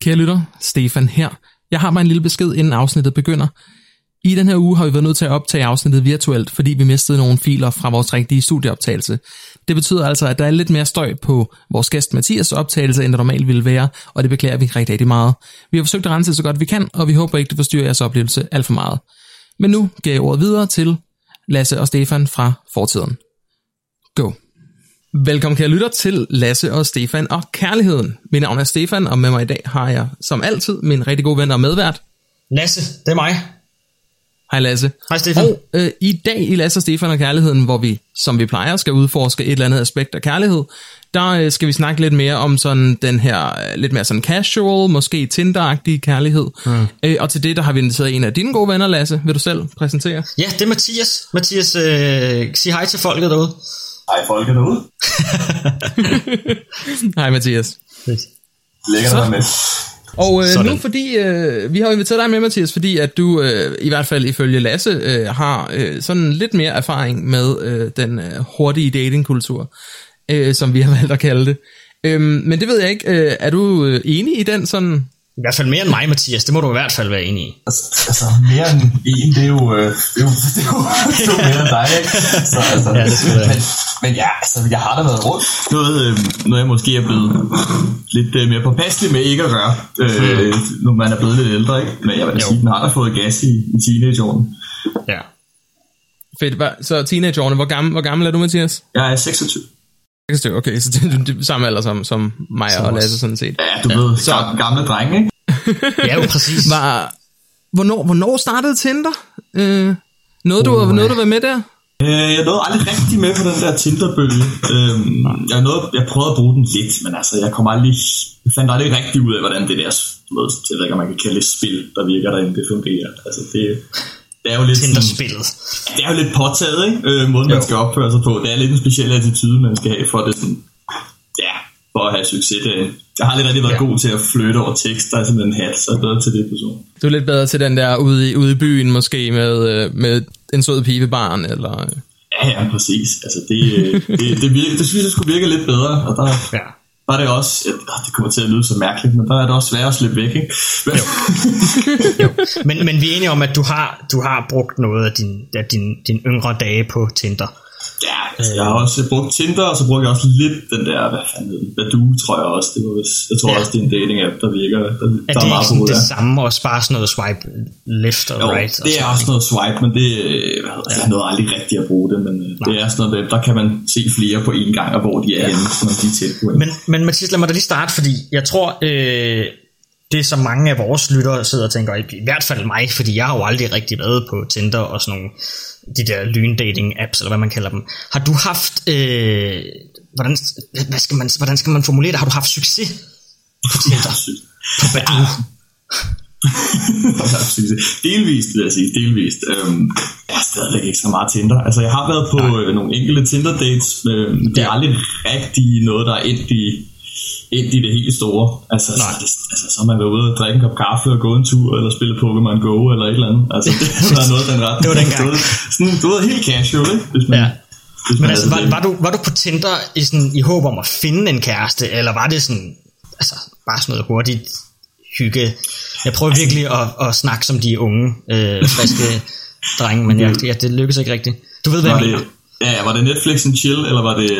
Kære lytter, Stefan her. Jeg har bare en lille besked, inden afsnittet begynder. I den her uge har vi været nødt til at optage afsnittet virtuelt, fordi vi mistede nogle filer fra vores rigtige studieoptagelse. Det betyder altså, at der er lidt mere støj på vores gæst Mathias optagelse, end der normalt ville være, og det beklager vi rigtig, rigtig meget. Vi har forsøgt at rense så godt vi kan, og vi håber ikke, det forstyrrer jeres oplevelse alt for meget. Men nu giver jeg ordet videre til Lasse og Stefan fra fortiden. Go! Velkommen kære lytter til Lasse og Stefan og Kærligheden. Mit navn er Stefan, og med mig i dag har jeg som altid min rigtig gode ven og medvært. Lasse, det er mig. Hej Lasse. Hej Stefan. Og øh, i dag i Lasse og Stefan og Kærligheden, hvor vi, som vi plejer, skal udforske et eller andet aspekt af kærlighed, der øh, skal vi snakke lidt mere om sådan den her, øh, lidt mere sådan casual, måske Tinder-agtige kærlighed. Mm. Øh, og til det, der har vi inviteret en af dine gode venner, Lasse. Vil du selv præsentere? Ja, det er Mathias. Mathias, øh, sig hej til folket derude. Hej folket derude. Hej Mathias. Lækkert at være med. Og øh, Sådan. nu fordi, øh, vi har inviteret dig med, Mathias, fordi at du, øh, i hvert fald ifølge Lasse, øh, har øh, sådan lidt mere erfaring med øh, den øh, hurtige datingkultur, øh, som vi har valgt at kalde det. Øhm, men det ved jeg ikke, øh, er du øh, enig i den sådan... I hvert fald mere end mig, Mathias. Det må du i hvert fald være enig i. Altså, altså mere end en, det er jo, øh, det er jo, det er jo, det er jo mere end dig, ikke? Så, altså, Ja, det skal men, men ja, altså, jeg har da været rundt. Noget, øh, noget jeg måske er blevet lidt øh, mere påpasselig med ikke at gøre, øh, når man er blevet lidt ældre, ikke? Men jeg vil sige, den har da fået gas i, i teenageårene. Ja. Fedt, hva- så teenageårene, hvor gammel, hvor gammel er du, Mathias? Jeg er 26. Okay, så det er det samme alder som, som mig og os. Lasse sådan set. Ja, du ja, ved, så- gamle, gamle drenge, ikke? Ja, jo præcis. Var, hvornår, hvornår startede Tinder? Øh, noget, du, Uh, noget, ja. du var med der? Øh, jeg nåede aldrig rigtig med på den der Tinder-bølge. Øhm, jeg, nåede, jeg prøvede at bruge den lidt, men altså, jeg kom aldrig, jeg fandt aldrig rigtig ud af, hvordan det der, jeg ved ikke, om man kan kalde det spil, der virker derinde, det fungerer. Altså, det, det er jo lidt sådan, Tinder-spillet. det er jo lidt påtaget, ikke? Øh, måden, man Jo. skal opføre sig på. Det er lidt en speciel attitude, man skal have for det sådan, ja, for at have succes. Det, jeg har aldrig rigtig været Ja. god til at flytte over tekst, der er sådan en hat, så jeg er bedre til det person. Du er lidt bedre til den der ude i, ude i byen måske med, øh, med en sød pibebarn, eller... Ja, ja, præcis. Altså, det, øh, det, det, virker, det synes jeg skulle virke lidt bedre, og der, Ja. der er det også, ja, det kommer til at lyde så mærkeligt, men der er det også svært at slippe væk, ikke? Men, Jo. Men, men vi er enige om, at du har, du har brugt noget af din, af din, din yngre dage på Tinder. Ja, altså, jeg har også brugt Tinder, og så brugte jeg også lidt den der, hvad fanden hed den, Badoo, tror jeg også. Det var, jeg tror Ja. ja. også, det er en dating-app, der virker, der, Er der det er ikke meget populær. det samme, og bare sådan noget swipe left og Jo, right? og det er sådan også noget swipe, men det, øh, hvad hedder, jeg nåede aldrig rigtig at bruge det, men øh, det er sådan noget, der, der kan man se flere på én gang, og hvor de er henne, når de er tæt på. Men, men Mathias, lad mig da lige starte, fordi jeg tror, øh, det som mange af vores lyttere sidder og tænker, i, hvert fald mig, fordi jeg har jo aldrig rigtig været på Tinder og sådan nogle, de der lyndating apps, eller hvad man kalder dem. Har du haft, øh, hvordan, hvad skal man, hvordan skal man formulere det? Har du haft succes på Tinder? På Badoo? delvist, vil jeg sige, delvist. Øhm, jeg har stadigvæk ikke så meget Tinder. Altså, jeg har været på øh, nogle enkelte Tinder-dates, men det er aldrig rigtig noget, der er endt i, endt i det helt store. Altså, så, Nej. det, altså, så har man været ude og drikke en kop kaffe og gå en tur, eller spille Pokémon Go, eller et eller andet. Altså, det været noget den ret. Det var dengang. Du ved, sådan, du ved, helt casual, ikke? Hvis man, Ja. hvis Men man altså, er var, var, du, var du på Tinder i, sådan, i håb om at finde en kæreste, eller var det sådan, altså, bare sådan noget hurtigt hygge? Jeg prøver virkelig at, at snakke som de unge, øh, friske drenge, men jeg, ja, det lykkedes ikke rigtigt. Du ved, hvad Var jeg det, mener. Ja, var det Netflix and chill, eller var det,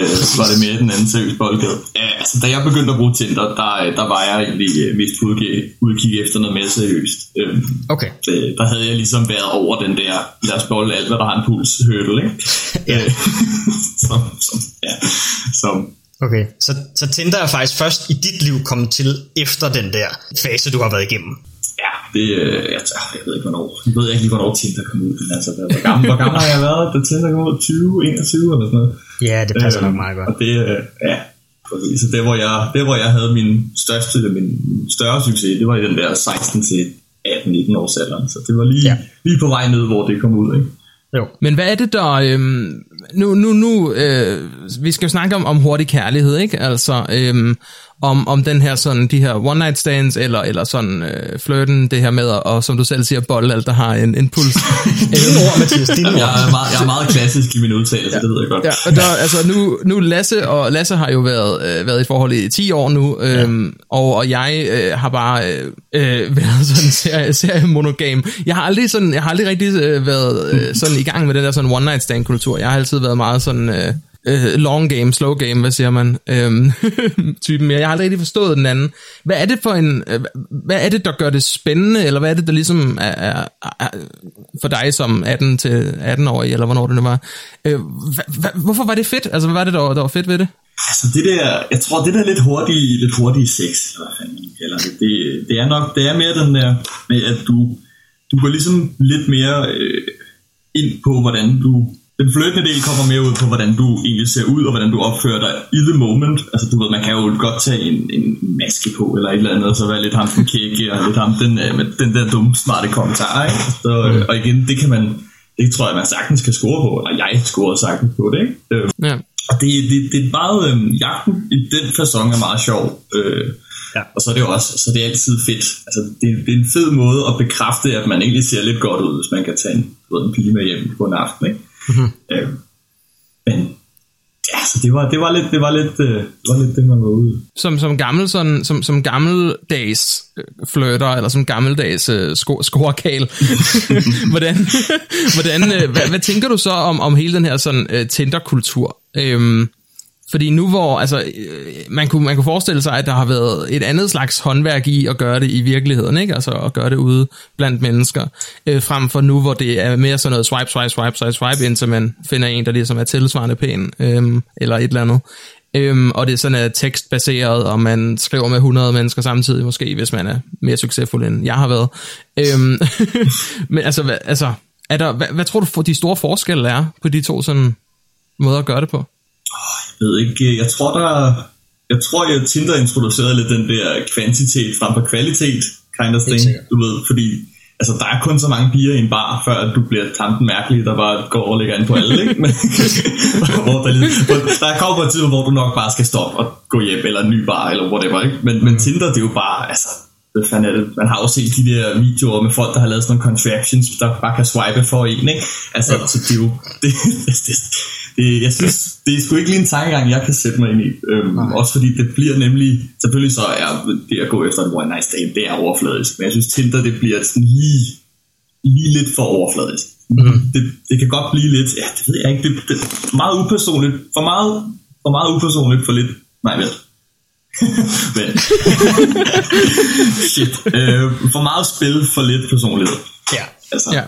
var det mere den anden seriøse boldgade? Ja, altså, da jeg begyndte at bruge Tinder, der, der var jeg egentlig øh, mest på udkig, udkig efter noget mere seriøst. Øhm, Okay. det, der havde jeg ligesom været over den der, lad os bolle alt, hvad der har en puls, hurdle, ikke? Ja. Øh, som, som, ja, som, Okay, så, så Tinder er faktisk først i dit liv kommet til efter den der fase, du har været igennem. ja, det, øh, jeg, jeg ved ikke, hvornår, jeg ved ikke lige, hvornår Tinder kom ud, men altså, hvor hvor gammel, hvor gammel har jeg været, da Tinder kom ud? 20, 21 eller sådan noget? Ja, det passer Øh, nok meget godt. Og det, øh, ja, præcis. Så det hvor, jeg, det, hvor jeg havde min største, min større succes, det var i den der 16 til 18-19 års alderen. Så det var lige, Ja. ja. lige på vej ned, hvor det kom ud, ikke? Jo. Men hvad er det der... Øhm, nu, nu, nu øh, vi skal jo snakke om, om hurtig kærlighed, ikke? Altså, øhm, om, om den her sådan, de her one night stands, eller, eller sådan øh, flirten, det her med, at, og som du selv siger, bold, alt der har en, en puls. Dine ord, Mathias, dine ord. Jeg er meget, jeg er meget klassisk i min udtalelse, ja. det ved jeg godt. Ja, og der, altså nu, nu Lasse, og Lasse har jo været, øh, været i forhold i 10 år nu, øhm, ja. og, og jeg øh, har bare øh, øh, været sådan serie, serie monogam. Jeg har aldrig sådan, jeg har aldrig rigtig øh, været øh, sådan i gang med den der sådan one night stand kultur. Jeg har altid været meget sådan øh, øh, long game, slow game, hvad siger man, øh, typen mere. Jeg har aldrig rigtig forstået den anden. Hvad er det for en, øh, hvad er det, der gør det spændende, eller hvad er det, der ligesom er, er, er for dig som 18 til 18 år eller hvornår det nu var. Øh, hva, hva, hvorfor var det fedt? Altså, hvad var det, der, der var fedt ved det? Altså det der, jeg tror det der lidt hurtige, lidt hurtige sex, eller hvad fanden kalder det, det, det er nok, det er mere den der med, at du, du går ligesom lidt mere øh, ind på, hvordan du den flirtende del kommer mere ud på, hvordan du egentlig ser ud, og hvordan du opfører dig i the moment. Altså, du ved, man kan jo godt tage en, en maske på, eller et eller andet, og så være lidt ham den kække, og lidt ham den, øh, den der dumme, smarte kommentar, ikke? Så, mm. Og igen, det kan man, det tror jeg, man sagtens kan score på, eller jeg scorer sagtens på det, ikke? Øh, ja. Og det, det, det er meget, øh, jagten i den fasong er meget sjov. Øh, Ja. Og så er det jo også, så det er altid fedt. Altså, det, det er en fed måde at bekræfte, at man egentlig ser lidt godt ud, hvis man kan tage en, en pige med hjem på en aften. Ikke? Mm-hmm. Øh, men ja, så det var, det var lidt, det var lidt, øh, det var lidt det, man var ude. Som, som gammel, sådan, som, som gammeldags øh, flirter, eller som gammeldags uh, sko- scorekal, hvordan, hvordan, uh, hvad, hvad, tænker du så om, om hele den her sådan uh, Tinder-kultur? Øhm, fordi nu hvor, altså, øh, man kunne, man kunne forestille sig, at der har været et andet slags håndværk i at gøre det i virkeligheden, ikke? Altså at gøre det ude blandt mennesker, øh, frem for nu, hvor det er mere sådan noget swipe, swipe, swipe, swipe, swipe, indtil man finder en, der ligesom er tilsvarende pæn, øh, eller et eller andet. Øhm, og det er sådan er tekstbaseret, og man skriver med 100 mennesker samtidig, måske, hvis man er mere succesfuld, end jeg har været. Øhm, men altså, hvad, altså er der, hvad, hvad tror du, de store forskelle er på de to sådan måder at gøre det på? Jeg ved ikke, jeg tror der, jeg tror jeg Tinder introducerede lidt den der kvantitet frem for kvalitet, kind of thing, du ved, fordi altså, der er kun så mange piger i en bar, før du bliver tanten mærkelig, der bare går og lægger ind på alle, ikke? Men, hvor der, hvor, der kommer på et tidspunkt, hvor du nok bare skal stoppe og gå hjem, eller en ny bar, eller whatever, ikke? Men, men Tinder, det er jo bare, altså, hvad fanden er det? Man har jo set de der videoer med folk, der har lavet sådan nogle contraptions, der bare kan swipe for en, ikke? Altså, ja. så det er jo, det, det, det, det, jeg synes, det er sgu ikke lige en tankegang, jeg kan sætte mig ind i. Øhm, også fordi det bliver nemlig, selvfølgelig så er det at gå efter en one night stand, det er overfladisk. Men jeg synes Tinder, det bliver sådan lige, lige lidt for overfladisk. Mm. Det, det kan godt blive lidt, ja, det ved jeg ikke, det, det er meget upersonligt, for meget, for meget upersonligt for lidt, nej vel. Men, shit, øh, for meget spil for lidt personlighed. Ja. Altså, ja.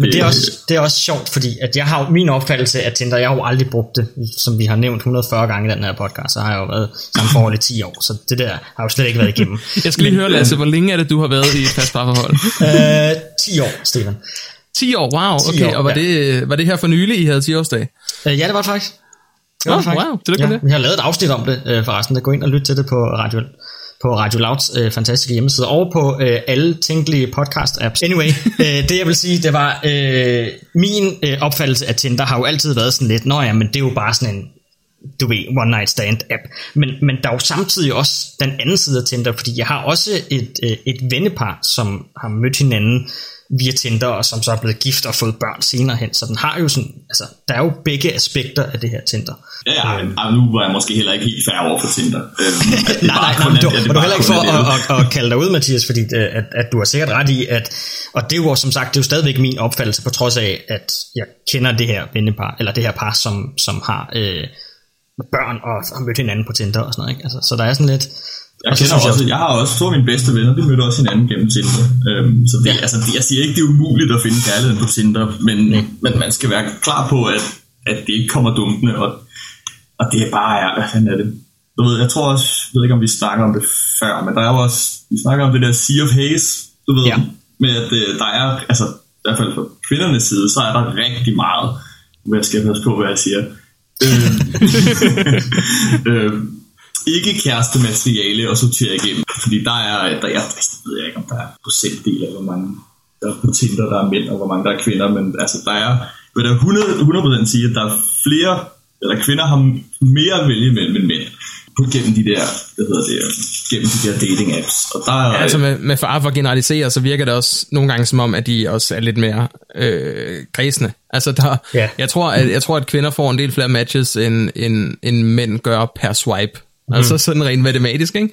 Men det er, også, det er også sjovt, fordi at jeg har min opfattelse af Tinder, jeg har jo aldrig brugt det, som vi har nævnt 140 gange i den her podcast, så har jeg jo været sammen forhold i 10 år, så det der har jo slet ikke været igennem. jeg skal lige høre, Lasse, hvor længe er det, du har været i et fast parforhold? uh, 10 år, Steven. 10 år, wow, 10 okay, år, og var, ja. det, var det her for nylig, I havde 10 årsdag? Uh, ja, det var det faktisk. Det var oh, faktisk. wow, det ja, det. Vi har lavet et afsnit om det uh, forresten, der gå ind og lytte til det på Radio på Radio Louds øh, fantastiske hjemmeside, og på øh, alle tænkelige podcast-apps. Anyway, øh, det jeg vil sige, det var, øh, min øh, opfattelse af Tinder har jo altid været sådan lidt, nå ja, men det er jo bare sådan en du ved, one night stand app. Men, men der er jo samtidig også den anden side af Tinder, fordi jeg har også et, øh, et vennepar, som har mødt hinanden via Tinder, og som så er blevet gift og fået børn senere hen. Så den har jo sådan, altså, der er jo begge aspekter af det her Tinder. Ja, ja øhm. nu var jeg måske heller ikke helt færre over for Tinder. Øhm, nej, nej, nej, du, og du heller ikke for at, at, at, kalde dig ud, Mathias, fordi øh, at, at du har sikkert ret i, at, og det er jo som sagt, det er jo stadigvæk min opfattelse, på trods af, at jeg kender det her vennepar, eller det her par, som, som har øh, børn og har mødt hinanden på Tinder og sådan noget. Ikke? Altså, så der er sådan lidt, jeg, kender også, jeg, jeg har også to af mine bedste venner, de mødte også hinanden gennem Tinder. Øhm, så det, ja. altså, det, jeg siger ikke, det er umuligt at finde kærligheden på Tinder, men, mm. men man skal være klar på, at, at det ikke kommer dumpende, og, og det er bare, ja, hvad fanden er det? Du ved, jeg tror også, jeg ved ikke, om vi snakker om det før, men der er jo også, vi snakker om det der Sea of Haze, du ved, ja. med at øh, der er, altså i hvert fald fra kvindernes side, så er der rigtig meget, hvad jeg skal passe på, hvad jeg siger. øh, øh, ikke kæreste materiale og sortere igennem. Fordi der er, der, jeg, jeg ved ikke, om der er procentdel af, hvor mange der er på Tinder, der er mænd, og hvor mange der er kvinder, men altså, der er, vil der 100, 100% sige, at der er flere eller kvinder har mere at vælge mellem end mænd på gennem de der, hvad hedder det, gennem de der dating apps. Og der er, ja, altså med, med far for at generalisere, så virker det også nogle gange som om, at de også er lidt mere øh, græsende. Altså der, Ja. jeg, tror, at, jeg tror, at kvinder får en del flere matches, end, end, end mænd gør per swipe. Mm. Altså sådan rent matematisk, ikke?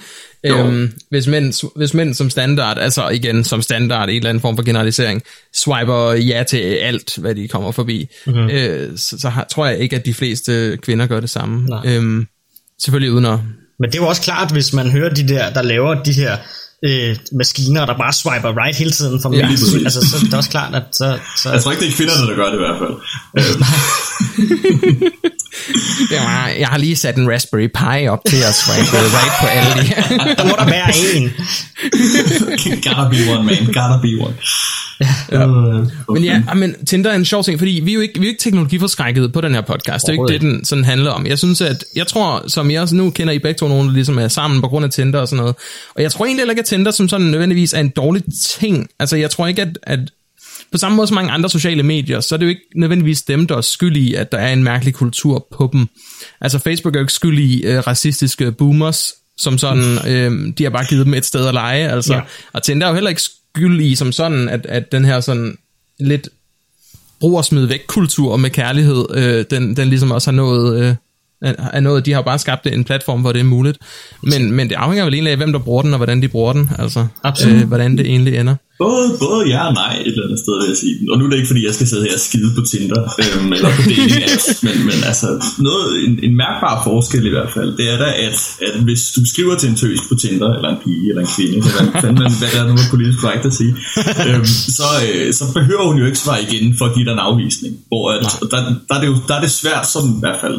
Jo. Øhm, hvis, mænd, hvis mænd som standard, altså igen som standard, en eller anden form for generalisering, swiper ja til alt, hvad de kommer forbi, mm-hmm. øh, så, så har, tror jeg ikke, at de fleste kvinder gør det samme. Nej. Øhm, selvfølgelig uden at Men det er jo også klart, hvis man hører de der, der laver de her øh, maskiner, der bare swiper right hele tiden fra Ja, præcis. altså, så er det også klart, at så, så jeg tror ikke, det er kvinderne, der gør det i hvert fald. Øhm, Det var, jeg har lige sat en Raspberry Pi op til at swipe right på alle de her. der må der være en. gotta be one, man. Gotta be one. Ja. Men ja, ah, men Tinder er en sjov ting, fordi vi er jo ikke, vi er ikke teknologiforskrækket på den her podcast. Det er jo ikke det, den sådan handler om. Jeg synes, at jeg tror, som jeg også nu kender I begge to nogen, der ligesom er sammen på grund af Tinder og sådan noget. Og jeg tror egentlig heller ikke, at Tinder som sådan nødvendigvis er en dårlig ting. Altså, jeg tror ikke, at, at på samme måde som mange andre sociale medier, så er det jo ikke nødvendigvis dem, der er skyld i, at der er en mærkelig kultur på dem. Altså Facebook er jo ikke skyld i øh, racistiske boomers, som sådan, øh, de har bare givet dem et sted at lege, altså. Ja. Og Tinder er jo heller ikke skyld i som sådan, at, at den her sådan lidt brug og smid væk kultur med kærlighed, øh, den, den ligesom også har nået, øh, er nået, de har jo bare skabt en platform, hvor det er muligt. Men, men det afhænger vel egentlig af, hvem der bruger den, og hvordan de bruger den, altså, Absolut. øh, hvordan det egentlig ender. Både, både ja og nej et eller andet sted, vil jeg sige. Og nu er det ikke, fordi jeg skal sidde her og skide på Tinder, øhm, eller på dating apps, men, men altså, noget, en, en mærkbar forskel i hvert fald, det er da, at, at hvis du skriver til en tøs på Tinder, eller en pige, eller en kvinde, eller hvad, fanden, man- hvad er nu er politisk korrekt at sige, øhm, så, øh, så behøver hun jo ikke svare igen for at give dig en afvisning. Hvor at, og der, der, er det jo der er det svært, som i hvert fald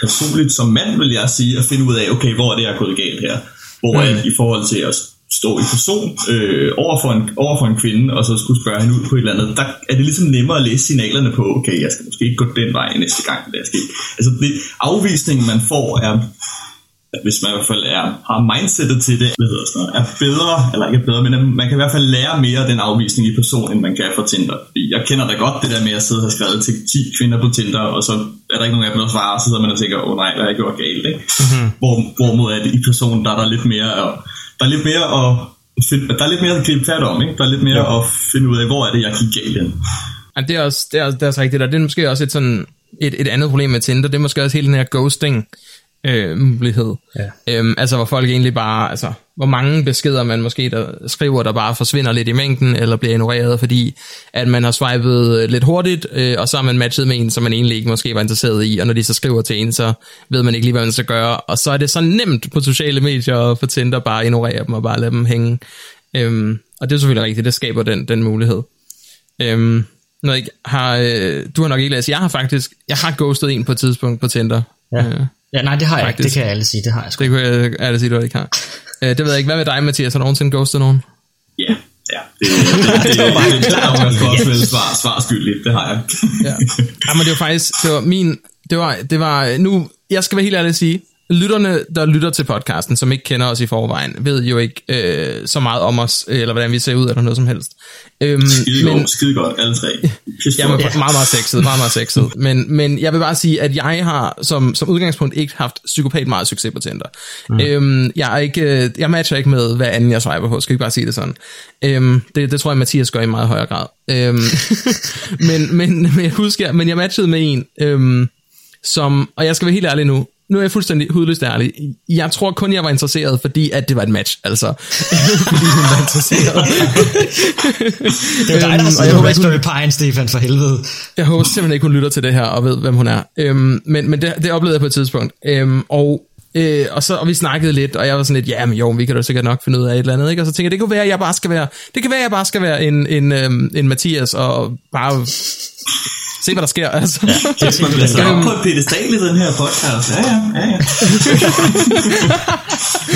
personligt som mand, vil jeg sige, at finde ud af, okay, hvor er det, jeg er gået galt her? Hvor mm. at, i forhold til at stå i person øh, over, for en, over for en kvinde, og så skulle spørge hende ud på et eller andet, der er det ligesom nemmere at læse signalerne på, okay, jeg skal måske ikke gå den vej næste gang, det er sket. Altså, det, afvisningen, man får, er hvis man i hvert fald er, har mindsetet til det, hvad hedder sådan noget, er bedre, eller ikke bedre, men man kan i hvert fald lære mere af den afvisning i person, end man kan fra Tinder. Jeg kender da godt det der med at sidde og have skrevet til 10 kvinder på Tinder, og så er der ikke nogen af dem, der svarer, så sidder man og tænker, åh oh, nej, hvad har jeg gjort galt, ikke? Mm-hmm. Hvor, hvorimod at i person, der er der lidt mere, at, der er lidt mere at finde, der er lidt mere at gribe fat om, ikke? Der er lidt mere ja. at finde ud af, hvor er det, jeg gik galt hen. Ja, det er også, det er, det er også rigtigt, og det er måske også et, sådan, et, et andet problem med Tinder, det er måske også hele den her ghosting øh, mulighed. Ja. Øhm, altså hvor folk egentlig bare, altså hvor mange beskeder man måske der skriver, der bare forsvinder lidt i mængden, eller bliver ignoreret, fordi at man har swipet lidt hurtigt, øh, og så har man matchet med en, som man egentlig ikke måske var interesseret i, og når de så skriver til en, så ved man ikke lige, hvad man skal gøre, og så er det så nemt på sociale medier at få Tinder bare ignorere dem og bare lade dem hænge. Øhm, og det er selvfølgelig rigtigt, det skaber den, den mulighed. Øhm, når jeg har, øh, du har nok ikke læst, jeg har faktisk, jeg har ghostet en på et tidspunkt på Tinder. Ja. Øh, ja, nej, det har jeg ikke. Faktisk. Det kan alle sige, det har jeg sgu. det kunne jeg ærligt sige, du ikke har. Øh, det ved jeg ikke. Hvad med dig, Mathias? Har du nogensinde ghostet nogen? Ja, ja. Det, det, det, det, det, det, det, det, man skal også vel svar, svar skyldigt, det har jeg. Ja. Jamen, det var faktisk, det var min, det var, det var, nu, jeg skal være helt ærlig at sige, lytterne, der lytter til podcasten, som ikke kender os i forvejen, ved jo ikke øh, så meget om os, øh, eller hvordan vi ser ud, eller noget som helst. Øhm, Skide godt, skide godt, alle tre. Jeg er meget, meget sexet, meget, meget sexet. Men, men jeg vil bare sige, at jeg har som, som udgangspunkt ikke haft psykopat meget succes på Tinder. Mm. Øhm, jeg, er ikke, øh, jeg matcher ikke med, hvad anden jeg swiper på, skal vi bare sige det sådan. Øhm, det, det tror jeg, Mathias gør i meget højere grad. Øhm, men, men, men jeg husker, men jeg matchede med en, øhm, som, og jeg skal være helt ærlig nu, nu er jeg fuldstændig hudløst ærlig. Jeg tror kun, jeg var interesseret, fordi at det var et match, altså. fordi hun var interesseret. Det er dig, der Øhm, har siddet på Raspberry Pine, Stefan, for helvede. jeg håber simpelthen ikke, hun lytter til det her og ved, hvem hun er. Øhm, men men det, det oplevede jeg på et tidspunkt. Øhm, og, øh, og, så, og vi snakkede lidt, og jeg var sådan lidt, ja, men jo, vi kan da sikkert nok finde ud af et eller andet. Ikke? Og så tænkte jeg, det kunne være, at jeg bare skal være, det kan være, at jeg bare skal være en, en, øhm, en Mathias og bare se, hvad der sker. Altså. Ja, Kæft, man bliver sat op på et pedestal i den her podcast. Ja, ja, ja, ja.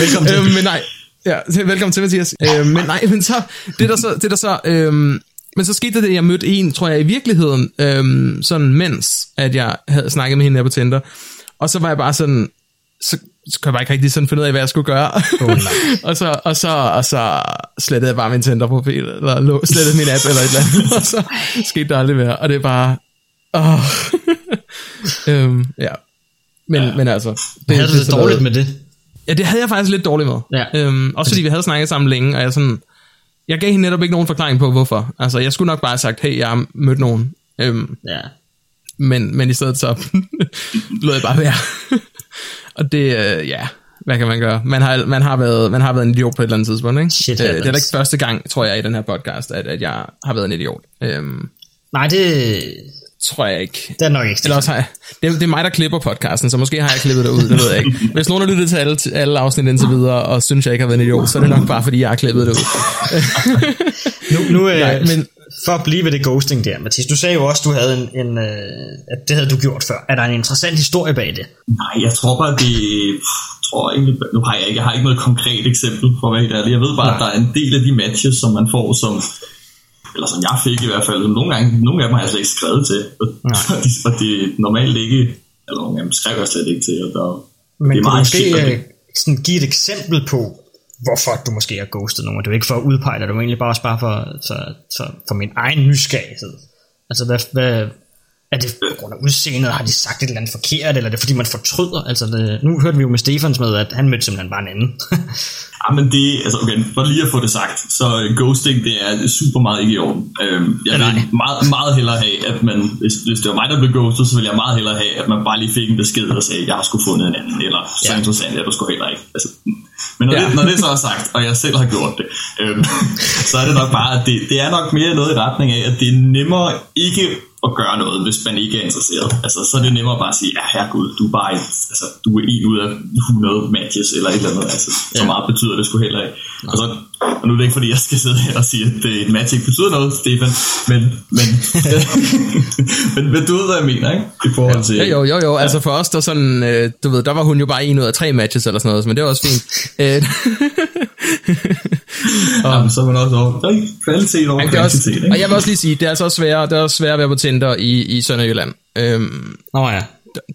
Velkommen til. øhm, men nej, ja, velkommen til Mathias. Øhm, men nej, men så, det der så, det der så, øhm, men så skete det, at jeg mødte en, tror jeg i virkeligheden, øhm, sådan mens, at jeg havde snakket med hende der på Tinder. Og så var jeg bare sådan, så, så kunne jeg bare ikke rigtig sådan finde ud af, hvad jeg skulle gøre. Åh, nej. og, så, og, så, og så slettede jeg bare min Tinder-profil, eller lå- slettede min app, eller et eller andet, og så skete der aldrig mere. Og det er bare, åh. øhm, ja. Men, ja. men altså... Det, havde du det dårligt noget, med det? Ja, det havde jeg faktisk lidt dårligt med. Ja. Øhm, også fordi vi havde snakket sammen længe, og jeg sådan... Jeg gav hende netop ikke nogen forklaring på, hvorfor. Altså, jeg skulle nok bare have sagt, hey, jeg har mødt nogen. Øhm, ja. men, men i stedet så lod jeg bare være. og det, øh, ja, hvad kan man gøre? Man har, man har, været, man har været en idiot på et eller andet tidspunkt, ikke? Shit øh, det er da ikke første gang, tror jeg, i den her podcast, at, at jeg har været en idiot. Øhm, Nej, det... Tror jeg ikke. Det er nok ikke. Eller også har jeg, det, er, det er mig, der klipper podcasten, så måske har jeg klippet det ud, det ved jeg ikke. Hvis nogen har lyttet til alle, til alle afsnit indtil videre, og synes, jeg ikke har været en idiot, så er det nok bare, fordi jeg har klippet det ud. nu, nu, øh, Nej, men, for at blive ved det ghosting der, Mathis, du sagde jo også, du havde en, en øh, at det havde du gjort før. Er der en interessant historie bag det? Nej, jeg tror bare, det tror egentlig, nu har jeg ikke, jeg har ikke noget konkret eksempel for hvad det er. Jeg ved bare, Nej. at der er en del af de matches, som man får, som eller som jeg fik i hvert fald, som nogle, gange, nogle af dem har jeg slet ikke skrevet til, de, og det er normalt ikke, eller nogle af dem skrev jeg slet ikke til, og der, Men det er meget måske øh, sådan give et eksempel på, hvorfor du måske har ghostet nogen. Det er jo ikke for at udpege dig, det er egentlig bare også bare for, for, for, for min egen nysgerrighed. Altså, hvad, hvad, er det på grund af udseendet, har de sagt et eller andet forkert, eller er det fordi man fortryder? Altså, det, nu hørte vi jo med Stefans med, at han mødte simpelthen bare en anden. ja, men det, altså okay, for lige at få det sagt, så ghosting, det er super meget ikke i orden. Øhm, jeg vil ja, meget, meget hellere have, at man, hvis, hvis det var mig, der blev ghostet, så ville jeg meget hellere have, at man bare lige fik en besked og sagde, jeg har sgu fundet en anden, eller så ja. interessant er du sgu heller ikke. Altså, men når, ja. det, når det så er sagt, og jeg selv har gjort det, øhm, så er det nok bare, at det, det er nok mere noget i retning af, at det er nemmere ikke at gøre noget, hvis man ikke er interesseret. Altså, så er det nemmere bare at sige, ja herregud, du er bare et, altså, du er en ud af 100 matches, eller et eller andet. Altså, så meget betyder det sgu heller ikke. Og, så, og nu er det ikke, fordi jeg skal sidde her og sige, at det, et match ikke betyder noget, Stefan, men, men, men, men du ved, hvad jeg mener, ikke? I forhold til... Ja, jo, jo, jo, altså for os, der sådan, øh, du ved, der var hun jo bare en ud af tre matches, eller sådan noget, men det var også fint. Øh, og, Jamen, så er man også over kvalitet over kvantitet. Også, ikke? Og jeg vil også lige sige, det er altså også svært, det er også svært at være på Tinder i, i Sønderjylland. Øhm, oh, ja.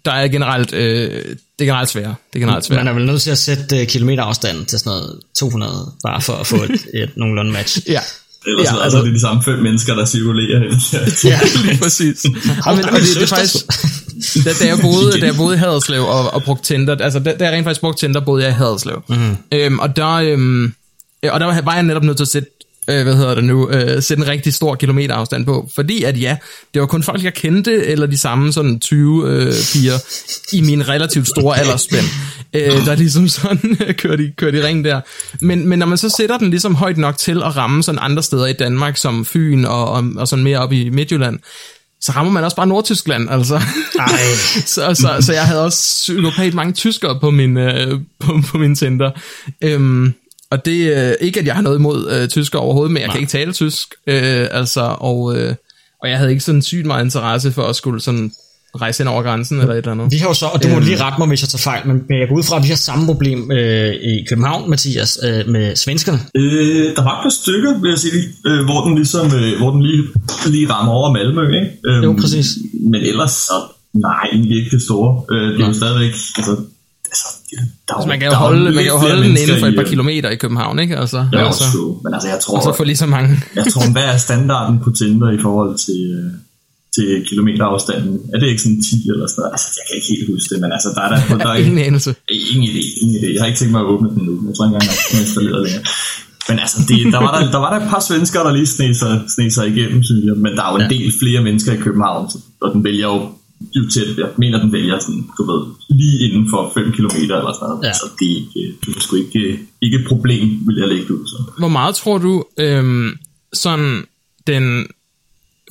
Der er generelt, øh, det er generelt svært. Det er generelt svært. Man er vel nødt til at sætte uh, kilometerafstanden til sådan noget 200, bare for at få et, et nogenlunde match. ja. Ellers ja, altså, er det de samme fem mennesker, der cirkulerer Ja, lige præcis. og, men, og det, det, er faktisk, da, da, jeg boede, da jeg boede i Haderslev og, og brugte Tinder, altså da, da jeg rent faktisk brugte Tinder, boede jeg i Haderslev. Mm-hmm. Øhm, og der, øhm, og der var jeg netop nødt til at sætte øh, hvad hedder det nu, øh, sætte en rigtig stor kilometerafstand på, fordi at ja, det var kun folk, jeg kendte, eller de samme sådan 20 øh, piger i min relativt store aldersspænd, øh, der ligesom sådan kørte, i, kørte i ring der. Men, men når man så sætter den ligesom højt nok til at ramme sådan andre steder i Danmark, som Fyn og, og, og sådan mere op i Midtjylland, så rammer man også bare Nordtyskland, altså. Så, så, så jeg havde også psykopat mange tyskere på min, øh, på, på min Tinder. Øhm, og det er øh, ikke, at jeg har noget imod øh, tysker overhovedet, men jeg Nej. kan ikke tale tysk. Øh, altså, og, øh, og jeg havde ikke sådan sygt meget interesse for at skulle sådan rejse ind over grænsen eller et eller andet. Vi har jo så, og du må øhm. lige rette mig, hvis jeg tager fejl, men jeg går ud fra, at vi har samme problem øh, i København, Mathias, øh, med svenskerne. Øh, der var et par stykker, vil jeg sige, øh, hvor den ligesom, øh, hvor den lige, lige rammer over Malmø, ikke? Øhm, jo, præcis. Men ellers så, nej, ikke det store. Øh, det er jo stadigvæk, altså, altså, der altså, man kan jo holde, man kan jo holde den inden for et par i, kilometer i København, ikke? Altså, er altså, true, men altså jeg tror... Og så få lige så mange. jeg tror, hvad er standarden på Tinder i forhold til, øh, til kilometerafstanden? Er det ikke sådan 10 eller sådan noget? Altså, jeg kan ikke helt huske det, men altså, der er der... der er ingen anelse. Ingen idé, ingen idé. Jeg har ikke tænkt mig at åbne den nu. Jeg tror ikke engang, jeg har installeret længere. Men altså, det, der, var der, der var der et par svensker, der lige sneg sig, sneg sig igennem, synes jeg. Men der er jo en del flere mennesker i København, og den vælger jo jo tæt, jeg mener, den vælger sådan, du ved, lige inden for 5 km eller sådan noget. Ja. Så det er ikke, det er sgu ikke, ikke et problem, vil jeg lægge ud. Så. Hvor meget tror du, øhm, sådan den,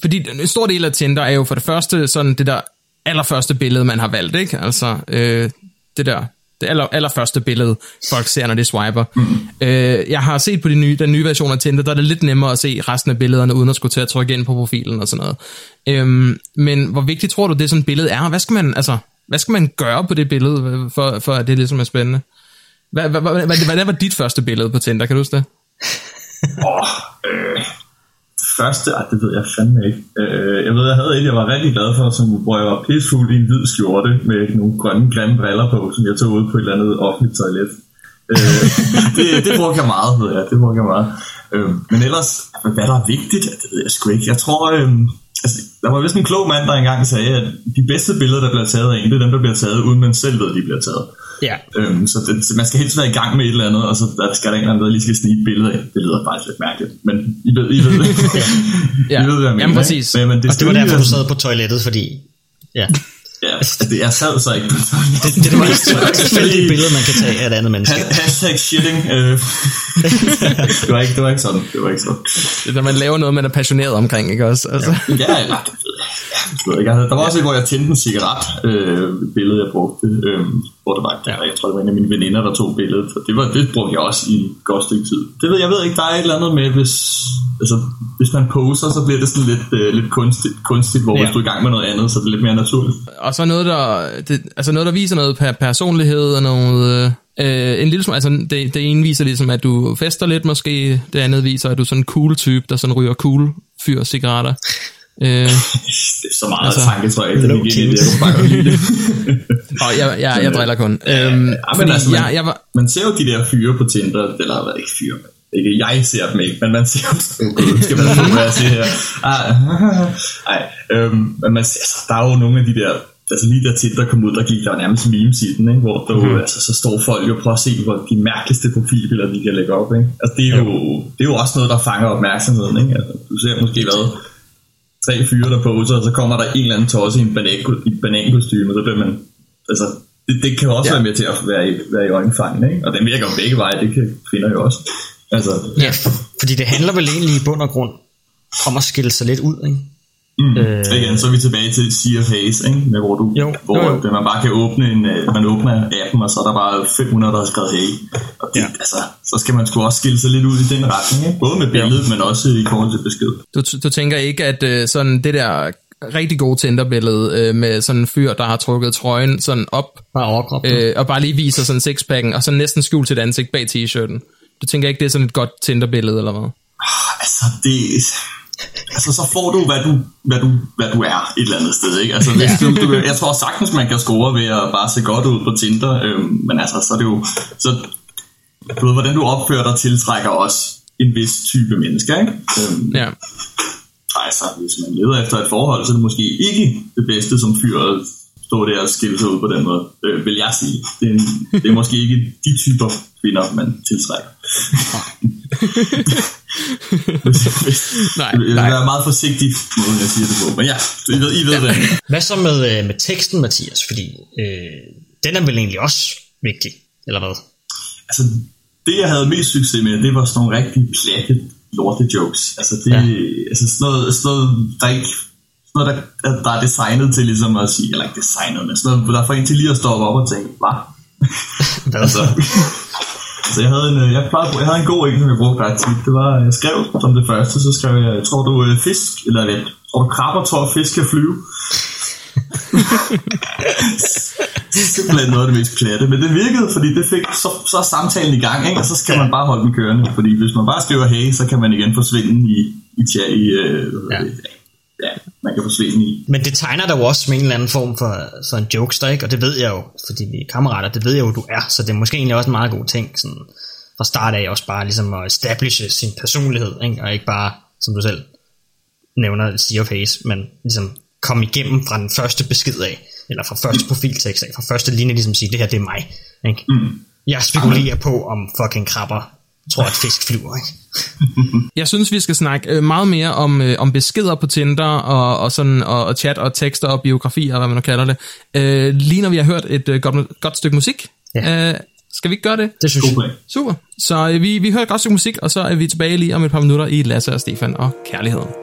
fordi en stor del af Tinder er jo for det første sådan det der allerførste billede, man har valgt, ikke? Altså, øh, det der det aller, allerførste billede, folk ser, når de swiper. Mm. Øh, jeg har set på de nye, den nye version af Tinder, der er det lidt nemmere at se resten af billederne, uden at skulle til at trykke ind på profilen og sådan noget. Øhm, men hvor vigtigt tror du, det sådan et billede er? Hvad skal man, altså, hvad skal man gøre på det billede, for, for at det ligesom er spændende? Hvad, hvad, hvad, hvad, hvad var dit første billede på Tinder, kan du huske det? oh, øh, første, ej, det ved jeg fandme ikke. Øh, jeg ved, jeg havde et, jeg var rigtig glad for, som, hvor jeg var pissfuld i en hvid skjorte med nogle grønne, grimme briller på, som jeg tog ud på et eller andet offentligt toilet. øh, det, det brugte jeg meget, ved jeg. Det brugte jeg meget. Øh, men ellers, hvad der er vigtigt, det ved jeg sgu ikke. Jeg tror, øh, Altså, der var vist en klog mand, der engang sagde, at de bedste billeder, der bliver taget af en, det er dem, der bliver taget, uden man selv ved, at de bliver taget. Ja. Øhm, så, det, så man skal helst være i gang med et eller andet, og så der skal der en eller anden, der lige skal snige et billede af. Det lyder faktisk lidt mærkeligt, men I ved, I ved, Ja. I ved hvad jeg mener. Jamen, præcis. Men, men det, Og det var derfor, du sad på toilettet, fordi... Ja. Ja, altså, det, jeg sad så ikke på Det, det er det mest tilfældige billede, man kan tage af et andet menneske. Ha- Hashtag shitting. Øh. det, var ikke, det var ikke sådan. Det var ikke sådan. Det er, når man laver noget, man er passioneret omkring, ikke også? Altså. Ja, ja, det ved ikke. Der var også et, hvor jeg tændte en cigaret, øh, billede jeg brugte, øh, hvor det var, ja. jeg tror det var en af mine veninder, der tog billedet, og det, var, det brugte jeg også i et godt stykke tid. Det ved jeg ved ikke, der er et eller andet med, hvis, altså, hvis man poser, så bliver det sådan lidt, øh, lidt kunstigt, kunstigt hvor ja. Hvis du er i gang med noget andet, så er det lidt mere naturligt. Og så noget, der, det, altså noget, der viser noget per personlighed og noget... Øh, en lille smule, altså det, det ene viser ligesom, at du fester lidt måske, det andet viser, at du er sådan en cool type, der sådan ryger cool fyr cigaretter. Øh, Det er så meget Altså, tanke, tror jeg ikke, det gik det. Jeg kunne bare godt lide det. og jeg, jeg, jeg driller kun. Øhm, Ja, men altså, man, jeg, jeg var, man ser jo de der fyre på Tinder, eller hvad ikke fyre, ikke jeg ser dem ikke, men man ser jo, oh, skal man få, hvad jeg siger her. Ah, Ej, øhm, men man ser, altså, der er jo nogle af de der, altså lige da Tinder kom ud, der gik der jo nærmest memes i den, ikke? hvor der, mm. altså, så står folk jo på at se, hvor de mærkeligste profilbilleder, de kan lægge op. Ikke? Altså, det, er jo, det er jo også noget, der fanger opmærksomheden. Ikke? Altså, du ser måske hvad, tre fyre, der poser, og så kommer der en eller anden tosse i en banankostyme, så bliver man, altså, det, det kan også Ja. være med til at være i, være i øjenfangen, ikke? Og den virker jo begge veje, det kan kvinder jo også. Altså, Ja, fordi det handler vel egentlig i bund og grund om at skille sig lidt ud, ikke? Mm, Øh. igen, så er vi tilbage til Sea of Haze, ikke? Med, hvor du, Jo, hvor jo, jo. Man bare kan åbne en, øh, man åbner appen, og så er der bare 500, der har skrevet hey. Og det, Ja. ja. altså, så skal man sgu også skille sig lidt ud i den retning, ikke? Både med billedet, men også i forhold til besked. du, du tænker ikke, at øh, sådan det der rigtig gode Tinder-billede øh, med sådan en fyr, der har trukket trøjen sådan op, Bare øh, og bare lige viser sådan sixpacken, og så næsten skjult sit ansigt bag t-shirten. Du tænker ikke, det er sådan et godt Tinder-billede, eller hvad? Altså, det... Altså, så får du, hvad du, hvad du, hvad du er et eller andet sted, ikke? Altså, hvis du, du, jeg tror sagtens, man kan score ved at bare se godt ud på Tinder, øhm, men altså, så er det jo... Så, du ved, hvordan du opfører dig, tiltrækker også en vis type mennesker, ikke? Øhm, Ja. Altså, hvis man leder efter et forhold, så er det måske ikke det bedste som fyr stå der og skille sig ud på den måde, øh, vil jeg sige. Det er, en, det er måske ikke de typer kvinder, man tiltrækker. Nej, Jeg vil nej. være meget forsigtig, måden jeg siger det på. Men ja, I ved, I ved det. Hvad så med, øh, med teksten, Mathias? Fordi øh, den er vel egentlig også vigtig, eller hvad? Altså, det jeg havde mest succes med, det var sådan nogle rigtig platte lorte jokes. Altså, det, Ja. ja. altså sådan, noget, sådan noget, der ikke noget, der, der er designet til ligesom at sige, eller ikke designet, men sådan noget, der får en til lige at stoppe op og tænke, hvad? Hvad Altså, altså jeg havde en, øh, jeg, plejede, jeg havde en god en, som jeg brugte ret tit. Det var, jeg skrev som det første, så skrev jeg, tror du øh, fisk, eller hvad, tror du krabber tror fisk kan flyve? Simpelthen noget af det mest platte, men det virkede, fordi det fik, så, så er samtalen i gang, ikke? og så skal man bare holde den kørende, fordi hvis man bare skriver hey, så kan man igen forsvinde i, i, tja, i øh, Ja. Ja. man kan forsvinde i. Men det tegner dig jo også som en eller anden form for, for en jokester, ikke? Og det ved jeg jo, fordi vi er kammerater, det ved jeg jo, du er. Så det er måske egentlig også en meget god ting, sådan fra start af også bare ligesom at establishe sin personlighed, ikke? Og ikke bare, som du selv nævner, Sea of Haze, men ligesom komme igennem fra den første besked af, eller fra første profiltekst af, fra første linje ligesom sige, det her det er mig, ikke? Mm. Jeg spekulerer på, om fucking krabber tror, at fisk flyver, ikke? Jeg synes, vi skal snakke øh, meget mere om, øh, om beskeder på Tinder, og, og, sådan, og, og chat, og tekster, og biografier, og hvad man nu kalder det. Øh, lige når vi har hørt et øh, godt, godt stykke musik. Ja. Øh, skal vi ikke gøre det? Det synes God jeg. Super. Så øh, vi, vi hører et godt stykke musik, og så er vi tilbage lige om et par minutter i Lasse og Stefan og kærligheden.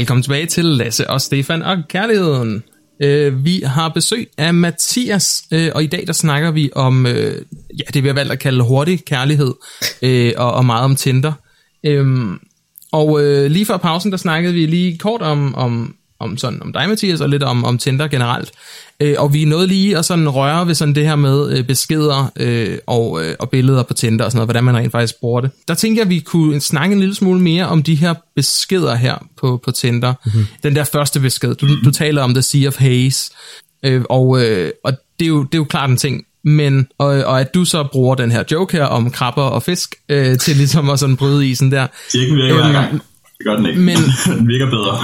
Velkommen tilbage til Lasse og Stefan og Kærligheden. Øh, vi har besøg af Mathias, øh, og i dag der snakker vi om, øh, ja, det vi har valgt at kalde hurtig kærlighed, øh, og, og meget om Tinder. Øh, og øh, lige før pausen, der snakkede vi lige kort om, om, om, sådan, om dig, Mathias, og lidt om, om Tinder generelt. Øh, og vi nåede lige at sådan røre ved sådan det her med øh, beskeder øh, og, øh, og billeder på Tinder og sådan noget, hvordan man rent faktisk bruger det. Der tænker jeg, at vi kunne snakke en lille smule mere om de her beskeder her på, på Tinder. Mm-hmm. Den der første besked. Du, du taler om The Sea of Haze, øh, og, øh, og det, er jo, det er jo klart en ting, men, og, og at du så bruger den her joke her om krabber og fisk, øh, til ligesom at sådan bryde isen der. Cirken virker hver Øhm, gang. Det gør den ikke. men- den virker bedre.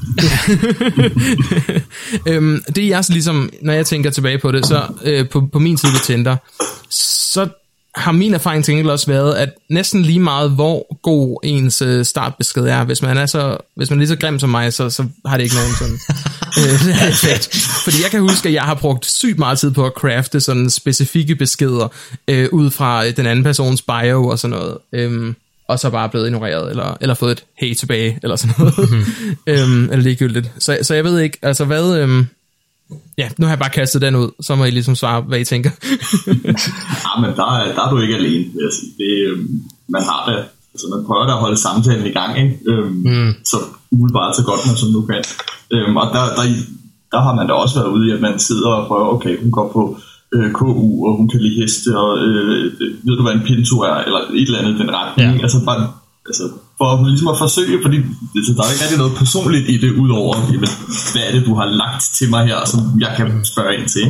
øhm, det er jeg så ligesom, når jeg tænker tilbage på det, så øh, på, på min tid på Tinder, så har min erfaring til gengæld også været, at næsten lige meget, hvor god ens øh, startbesked er, hvis man er så, hvis man er lige så grim som mig, så, så har det ikke nogen sådan øh, effekt. Fordi jeg kan huske, at jeg har brugt sygt meget tid på at crafte sådan specifikke beskeder, øh, ud fra øh, den anden persons bio og sådan noget. Øhm, og så bare blevet ignoreret, eller, eller fået et hey tilbage, eller sådan noget. øhm, eller ligegyldigt. Så, så jeg ved ikke, altså hvad... Øhm, ja, nu har jeg bare kastet den ud, så må I ligesom svare, hvad I tænker. Ja, men der, er- der er du ikke alene, vil jeg sige. Det, øhm, man har det altså man prøver da at holde samtalen i gang, ikke? Øhm, mm. så umiddelbart så godt man som nu kan. Øhm, og der, der, der har man da også været ude i, at man sidder og prøver, okay, hun går på øh, KU, og hun kan lide heste, og øh, ved du hvad en pinto er, eller et eller andet den retning. Ja. Altså bare, altså, for ligesom at forsøge, fordi altså, der er ikke rigtig noget personligt i det, udover, jamen, hvad er det, du har lagt til mig her, som jeg kan spørge ind til.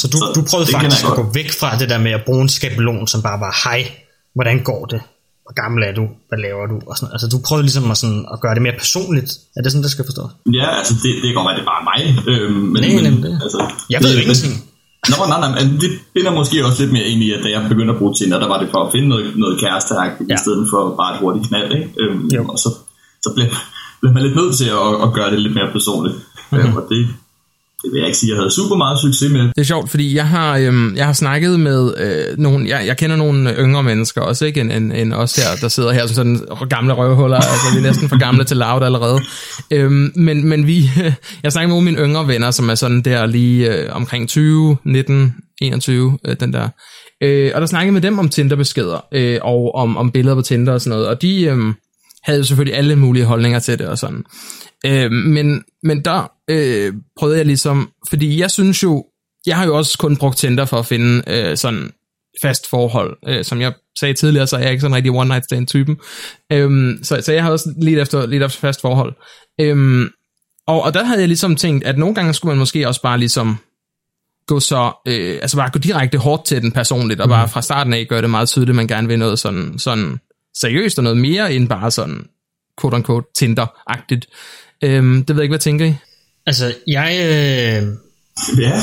Så du, så du prøvede faktisk at gå væk fra det der med at bruge en skabelon, som bare var, hej, hvordan går det? Hvor gammel er du? Hvad laver du? Og sådan, altså du prøvede ligesom at, sådan, at gøre det mere personligt. Er det sådan, det skal forstås? Ja, altså det, det kan godt være, det er bare mig. Øhm, men, Nej, men, det. altså, Jeg ved jo ingenting. Nå, nej, nej, men det binder måske også lidt mere ind i, at da jeg begyndte at bruge Tinder, der var det for at finde noget, noget kæreste ja. i stedet for bare et hurtigt knald, ikke? Øhm, Jo. og så, så blev, blev man lidt nødt til at, at gøre det lidt mere personligt. Mhm. Mm-hmm. og det, det vil jeg ikke sige, jeg havde super meget succes med. Det er sjovt, fordi jeg har, øhm, jeg har snakket med øh, nogle, jeg, jeg kender nogle yngre mennesker, også ikke end, end, end os her, der sidder her som sådan gamle røvhuller, altså vi er næsten for gamle til loud allerede. Øhm, men, men vi, jeg snakker med nogle af mine yngre venner, som er sådan der lige øh, omkring 20, 19, 21, øh, den der. Øh, og der snakkede med dem om Tinder-beskeder, øh, og om, om billeder på Tinder og sådan noget, og de øh, havde jo selvfølgelig alle mulige holdninger til det og sådan. Øh, men, men der øh, prøvede jeg ligesom, fordi jeg synes jo, jeg har jo også kun brugt Tinder for at finde øh, sådan fast forhold. Øh, som jeg sagde tidligere, så er jeg ikke sådan rigtig one night stand typen. Øhm, så, så jeg har også lidt efter, lidt efter fast forhold. Øhm, og, og der havde jeg ligesom tænkt, at nogle gange skulle man måske også bare ligesom gå så, øh, altså bare gå direkte hårdt til den personligt, og bare fra starten af gøre det meget tydeligt, at man gerne vil noget sådan, sådan seriøst og noget mere, end bare sådan quote unquote Tinder-agtigt. Øhm, det ved jeg ikke, hvad tænker I? Altså, jeg... Øh, Ja,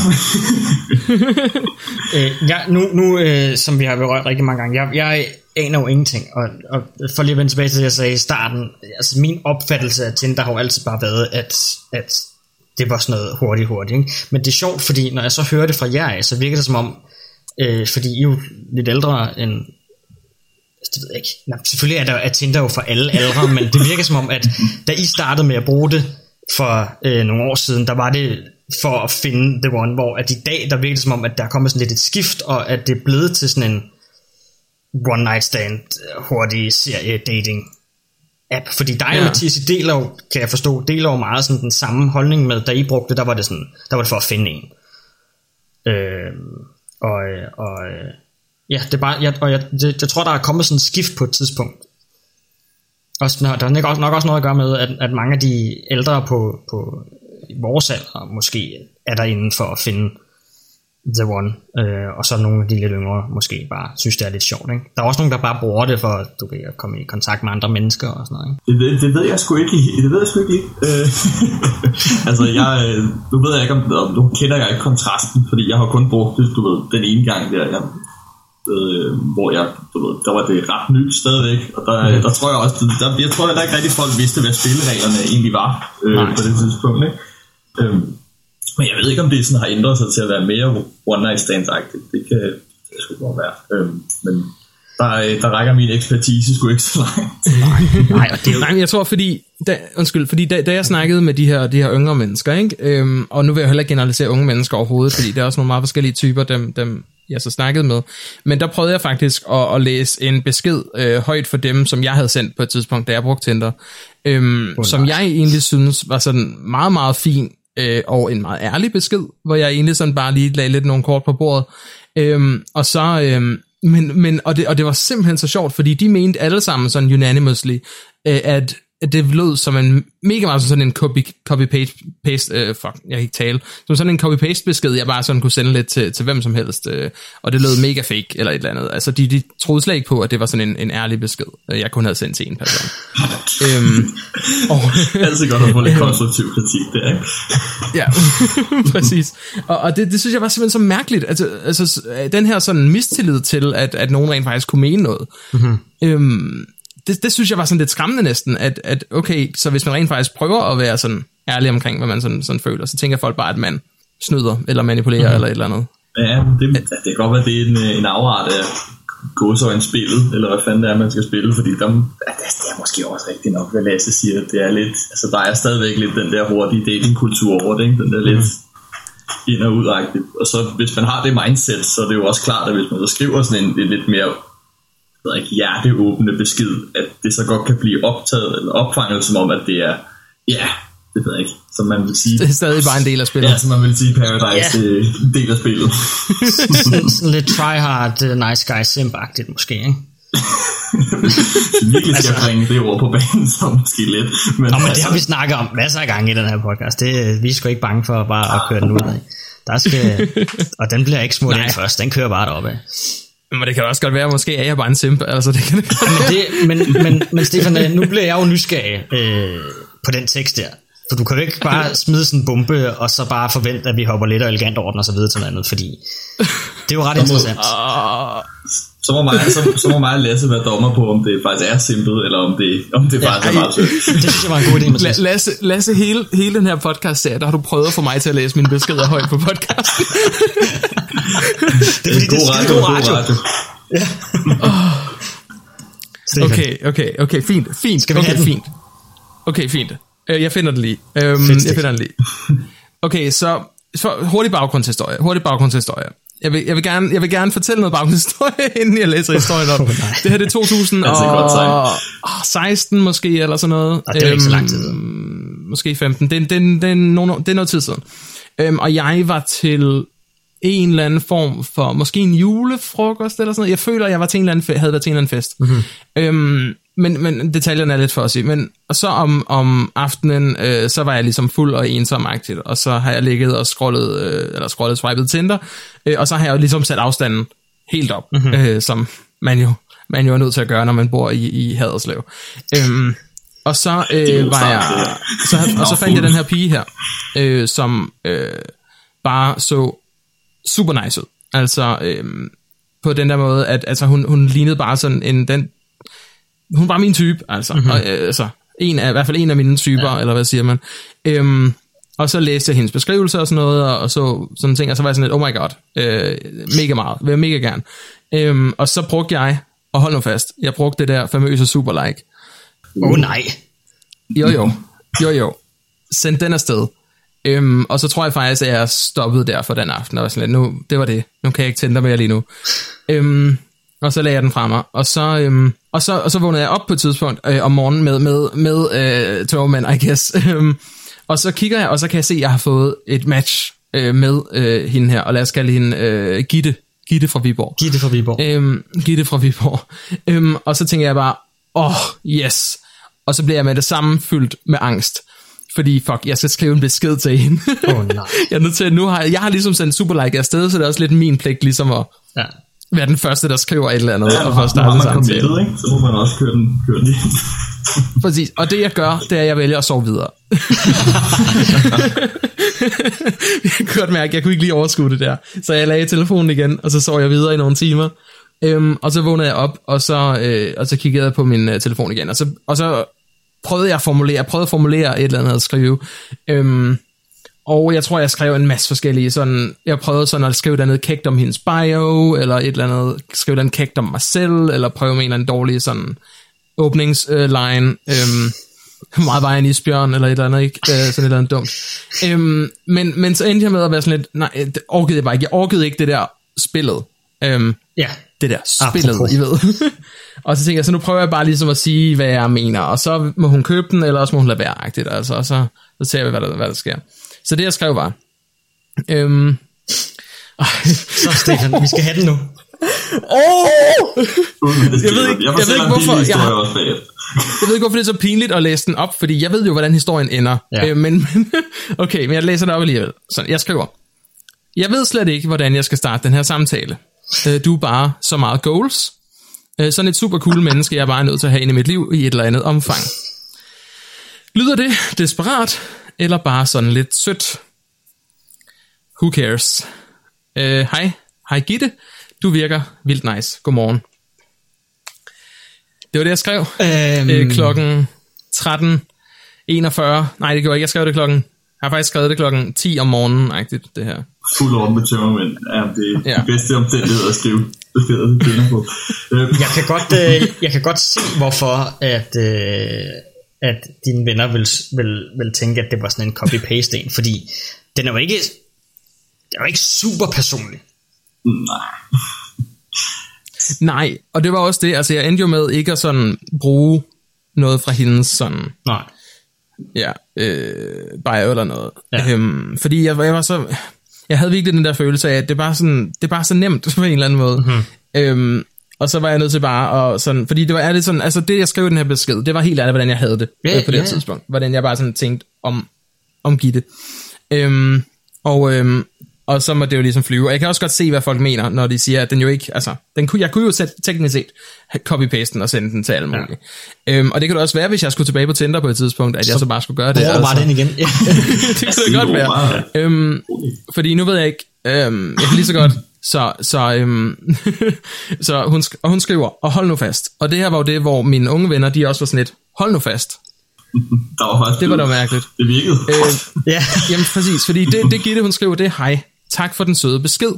øh, jeg nu, nu øh, som vi har berørt rigtig mange gange, jeg, jeg aner jo ingenting, og, og for lige at vende tilbage til det, jeg sagde i starten, altså min opfattelse af Tinder har jo altid bare været, at, at det var sådan noget hurtigt, hurtigt. Ikke? Men det er sjovt, fordi når jeg så hører det fra jer, af, så virker det som om, øh, fordi I er jo lidt ældre end det ved jeg ikke. Nå, selvfølgelig er, der, er Tinder jo for alle aldre, men det virker som om, at da I startede med at bruge det for øh, nogle år siden, der var det for at finde The One, hvor at i dag, der virker det som om, at der er kommet sådan lidt et skift, og at det er blevet til sådan en one night stand, øh, hurtig serie dating app. Fordi dig og Ja. Mathias, I deler jo, kan jeg forstå, deler jo meget sådan den samme holdning med, da I brugte det, der var det sådan, der var det for at finde en. Øh, og, øh, og øh, ja, det er bare, jeg, og jeg, det, jeg tror, der er kommet sådan en skift på et tidspunkt. Også, der er nok også, nok også noget at gøre med, at, at mange af de ældre på, på vores alder måske er derinde for at finde The One, øh, og så nogle af de lidt yngre måske bare synes, det er lidt sjovt. Ikke? Der er også nogen, der bare bruger det for du ved, at komme i kontakt med andre mennesker og sådan noget. Ikke? det, det ved jeg sgu ikke. Det ved jeg sgu ikke. Øh, altså, jeg, øh, nu ved jeg ikke, om, om nu kender jeg ikke kontrasten, fordi jeg har kun brugt det, du ved, den ene gang der, jeg, øh, hvor jeg, du ved, der var det ret nyt stadigvæk, og der, mm. der tror jeg også, der, jeg tror heller ikke rigtig, folk vidste, hvad spillereglerne egentlig var øh, Nej. på det tidspunkt. Ikke? Øh, men jeg ved ikke, om det sådan har ændret sig til at være mere one night stands-agtigt. Det kan det sgu godt være. Øh, men der, øh, der rækker min ekspertise sgu ikke så langt. Nej, og det er jo Nej, jeg tror, fordi, da, undskyld, fordi da, da jeg snakkede med de her, de her yngre mennesker, ikke? Øhm, og nu vil jeg heller ikke generalisere unge mennesker overhovedet, fordi der er også nogle meget forskellige typer, dem, dem jeg så snakkede med. Men der prøvede jeg faktisk at, at læse en besked øh, højt for dem, som jeg havde sendt på et tidspunkt, da jeg brugte Tinder, øhm, Oh, som jeg egentlig synes var sådan meget, meget fin øh, og en meget ærlig besked, hvor jeg egentlig sådan bare lige lagde lidt nogle kort på bordet. Øhm, og så, øhm, men, men, og, det, og det var simpelthen så sjovt, fordi de mente alle sammen sådan unanimously, øh, at, at det lød som en mega meget som sådan en copy, copy-paste, paste, øh, fuck, jeg kan ikke tale, som sådan en copy-paste besked, jeg bare sådan kunne sende lidt til, til hvem som helst, øh, og det lød mega fake, eller et eller andet. Altså, de, de troede slet ikke på, at det var sådan en, en ærlig besked, øh, jeg kun havde sendt til en person. øhm, og, altid godt at få lidt konstruktiv kritik der, ikke? Ja, præcis. Og, og det, det synes jeg var simpelthen så mærkeligt. Altså, altså s- den her sådan mistillid til, at, at nogen rent faktisk kunne mene noget. Mm-hmm. Øhm, det, det synes jeg var sådan lidt skræmmende næsten, at, at okay, så hvis man rent faktisk prøver at være sådan ærlig omkring, hvad man sådan, sådan føler, så tænker folk bare, at man snyder, eller manipulerer, mm-hmm. eller et eller andet. Ja, det, det kan godt være, det er en, en afart af gåsøjne-spillet, eller hvad fanden det er, man skal spille, fordi der, ja, det, det er måske også rigtigt nok, hvad Lasse siger. Det er lidt, altså der er stadigvæk lidt den der hurtige datingkultur over det, ikke? Den der lidt ind og ud -agtigt. Og så hvis man har det mindset, så er det jo også klart, at hvis man så skriver sådan en, en lidt mere ved ikke, hjerteåbende besked, at det så godt kan blive optaget eller opfanget som om, at det er, ja, det ved jeg ikke, som man vil sige. Det er stadig bare en del af spillet. Ja, som man vil sige, Paradise det er en del af spillet. sådan, sådan lidt tryhard, uh, nice guy simp-agtigt måske, ikke? Virkelig skal jeg bringe det ord på banen, så måske lidt. Men, Nå, men det altså, har vi snakket om masser af gange i den her podcast. Det, vi er sgu ikke bange for bare at køre den ud af. Der skal, og den bliver ikke smurt ind først, den kører bare deroppe af. Men det kan også godt være, at måske er jeg bare en simp. Altså, det kan det Men, det, men, men, men Stefan, øh, nu bliver jeg jo nysgerrig øh, på den tekst der. For du kan jo ikke bare smide sådan en bombe, og så bare forvente, at vi hopper lidt og elegant over den, og så videre til noget andet, fordi det er jo ret interessant. så, må mig, så, så må mig Lasse være dommer på, om det faktisk er simpelt, eller om det, om det faktisk er meget sødt. Det synes jeg var en god idé, Mathias. Lasse, Lasse hele, hele den her podcast serie, der har du prøvet at få mig til at læse mine beskeder højt på podcasten. Det er fordi, det er skide god radio. Stefan. Okay, okay, okay, fint, fint. Skal vi okay, have den? fint. Okay, fint. Øh, Jeg finder den lige. Øhm, jeg finder den lige. Okay, så for, hurtig baggrundshistorie. Hurtig baggrundshistorie. Jeg vil, jeg, vil gerne, jeg vil gerne fortælle noget baggrundshistorie, inden jeg læser historien op. Nej. det her det er 2016 måske, eller sådan noget. Og det er jo ikke så lang tid Øhm, siden. Måske 15. Det, det, det, det, er nogle, det er noget tid siden. Øhm, og jeg var til en eller anden form for, måske en julefrokost eller sådan noget. Jeg føler, jeg var til en eller anden, fe- havde været til en eller anden fest. Mm-hmm. Øhm, men, men detaljerne er lidt for at sige. Men og så om, om aftenen, øh, så var jeg ligesom fuld og ensom og så har jeg ligget og scrollet, øh, eller scrollet, swipet Tinder, øh, og så har jeg jo ligesom sat afstanden helt op, mm-hmm. øh, som man jo, man jo er nødt til at gøre, når man bor i, i Haderslev. Øhm, og så øh, var jeg, så, og så fandt jeg den her pige her, øh, som øh, bare så super nice ud. Altså, øhm, på den der måde, at altså, hun, hun lignede bare sådan en, den, hun var min type, altså, mm-hmm. og, øh, altså en af, i hvert fald en af mine typer, ja. eller hvad siger man. Øhm, og så læste jeg hendes beskrivelser og sådan noget, og, og så sådan ting, og så var jeg sådan lidt, oh my god, øh, mega meget, vil jeg mega gerne. Øhm, og så brugte jeg, og hold nu fast, jeg brugte det der famøse super like. Åh oh, nej. Jo jo, jo jo, send den afsted. Øhm, og så tror jeg faktisk, at jeg stoppede der for den aften, og var sådan lidt, nu, det var det, nu kan jeg ikke tænde mere lige nu. Øhm, og så lagde jeg den fra mig, og så, øhm, og så, og så vågnede jeg op på et tidspunkt øh, om morgenen med, med, med øh, togmand, I guess. Øhm, og så kigger jeg, og så kan jeg se, at jeg har fået et match øh, med øh, hende her, og lad os kalde hende øh, Gitte, Gitte fra Viborg. Giv det fra Viborg. Øhm, Gitte fra Viborg. Øhm, og så tænker jeg bare, åh, oh, yes. Og så bliver jeg med det samme fyldt med angst. Fordi, fuck, jeg skal skrive en besked til hende. Åh, nej. jeg er nødt til, nu har, jeg har ligesom sendt superlike afsted, så det er også lidt min pligt ligesom at Ja. være den første, der skriver et eller andet, Ja, og har startet man samtalen. committed, ikke? Så må man også køre den, køre den. Præcis. Og det jeg gør, det er, at jeg vælger at sove videre. jeg kunne godt mærke, at jeg kunne ikke lige overskue det der. Så jeg lagde telefonen igen, og så sov jeg videre i nogle timer. Øhm, og så vågnede jeg op, og så, øh, og så kiggede jeg på min øh, telefon igen. Og så, og så prøvede jeg at formulere, jeg prøvede at formulere et eller andet at skrive. Øhm, og jeg tror, jeg skrev en masse forskellige sådan, jeg prøvede sådan at skrive et eller andet kægt om hendes bio, eller et eller andet, skrive et eller andet kægt om mig selv, eller prøve med en eller anden dårlig sådan åbningsline, øh, øhm, meget var en isbjørn, eller et eller andet, ikke? Øh, sådan et eller andet dumt. Øhm, men, men så endte jeg med at være sådan lidt, nej, det orkede jeg bare ikke. Jeg orkede ikke det der spillet. Øhm, Ja det der spillet, Apropos. I ved. og så tænker jeg, så nu prøver jeg bare ligesom at sige, hvad jeg mener, og så må hun købe den, eller også må hun lade være, agtigt, altså, og så, så ser vi, hvad der, hvad der sker. Så det jeg skrev var, øhm, Så Stefan, vi skal have den nu. Jeg ved ikke- jeg, ved ikke, hvorfor- jeg. Jeg ved ikke, hvorfor det er så pinligt at læse den op, fordi jeg ved jo, hvordan historien ender. Ja. Øh, men, men, okay, men jeg læser det op alligevel. Så jeg skriver. Jeg ved slet ikke, hvordan jeg skal starte den her samtale. Øh, du er bare så meget goals. Øh, sådan et super cool menneske, jeg er bare nødt til at have inde i mit liv i et eller andet omfang. Lyder det desperat, eller bare sådan lidt sødt? Who cares? Øh, hej, hej Gitte. Du virker vildt nice. Godmorgen. Det var det, jeg skrev Øhm, øh, klokken 13.41. Nej, det gjorde jeg ikke. Jeg skrev det klokken... Jeg har faktisk skrevet det klokken 10 om morgenen, agtigt, det her. Fuld orden med tømmermænd. Ja, det er Ja. de bedste omstændigheder at skrive på. Øh, jeg kan godt, øh, jeg kan godt se, hvorfor at, øh, at dine venner vil, vil, vil tænke, at det var sådan en copy-paste en, fordi den er jo ikke, den er jo ikke super personlig. nej. Nej, og det var også det, altså jeg endte jo med ikke at sådan bruge noget fra hendes sådan, Nej. ja, øh, bio eller noget. Ja. Øhm, fordi jeg, jeg var så, jeg havde virkelig den der følelse af, at det er bare sådan, det er bare så nemt på en eller anden måde. Mm-hmm. Øhm, og så var jeg nødt til bare at sådan, fordi det var ærligt sådan, altså det jeg skrev i den her besked, det var helt ærligt, hvordan jeg havde det Ja, øh, på det ja. tidspunkt. Hvordan jeg bare sådan tænkte om, om Gitte. Øhm, og, øhm, og så må det jo ligesom flyve. Og jeg kan også godt se, hvad folk mener, når de siger, at den jo ikke, altså, den kunne, jeg kunne jo sæt, teknisk set copy-paste den og sende den til alle mulige. Ja. Øhm, og det kan det også være, hvis jeg skulle tilbage på Tinder på et tidspunkt, at jeg så bare skulle gøre det. Bruger du bare den igen? Ja. det kunne det godt være. Øhm, fordi nu ved jeg ikke, øhm, jeg kan lige så godt, så, så, øhm, så hun, sk- og hun skriver, og hold nu fast. Og det her var jo det, hvor mine unge venner, de også var sådan lidt, hold nu fast. Der var faktisk, Det var da mærkeligt. Det virkede. Øh, ja. Jamen præcis, fordi det, det Gitte, hun skriver, det er hej. Tak for den søde besked.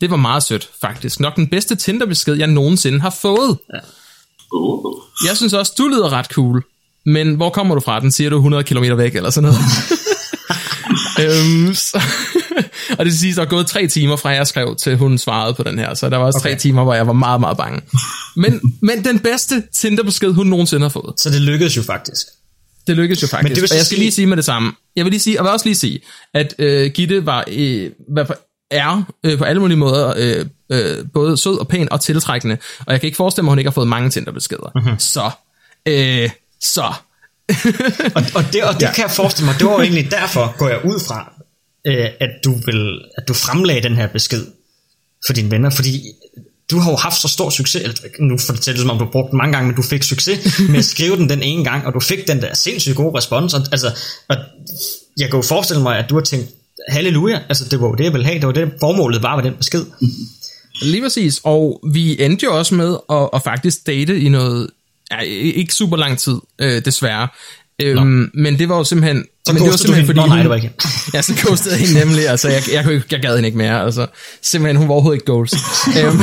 Det var meget sødt, faktisk. Nok den bedste Tinder-besked, jeg nogensinde har fået. Oh. Jeg synes også, du lyder ret cool. Men hvor kommer du fra? Den siger du 100 km væk, eller sådan noget. øhm, så, og det sidste, der er gået tre timer fra, jeg skrev, til hun svarede på den her. Så der var også okay. tre timer, hvor jeg var meget, meget bange. Men, men den bedste Tinder-besked, hun nogensinde har fået. Så det lykkedes jo faktisk. Det lykkedes jo faktisk. Men det vil og jeg skal lige sige med det samme. Jeg vil lige sige, og vil også lige sige, at øh, Gitte var, øh, hvad for- er øh, på alle mulige måder øh, øh, både sød og pæn og tiltrækkende. Og jeg kan ikke forestille mig, at hun ikke har fået mange Tinder-beskeder. Mhm. Mm-hmm. Så, øh, så. Og, og det, og det ja. kan jeg forestille mig, det var egentlig derfor, går jeg ud fra, øh, at, du vil, at du fremlagde den her besked for dine venner, fordi du har jo haft så stor succes, eller nu fortæller du som om du brugte den mange gange, men du fik succes med at skrive den den ene gang, og du fik den der sindssygt gode respons, og, altså, og jeg kan jo forestille mig, at du har tænkt, halleluja, altså det var jo det, jeg ville have, det var det, formålet var med den besked. Lige præcis. Og vi endte jo også med at, at faktisk date i noget, ja, ikke super lang tid, øh, desværre. Øhm, men det var jo simpelthen... Så men det var du hende. Nå, nej, det var ikke. Ja, så ghostede jeg hende nemlig. Altså, jeg, jeg, ikke, jeg gad hende ikke mere. Altså, simpelthen, hun var overhovedet ikke ghost. øhm,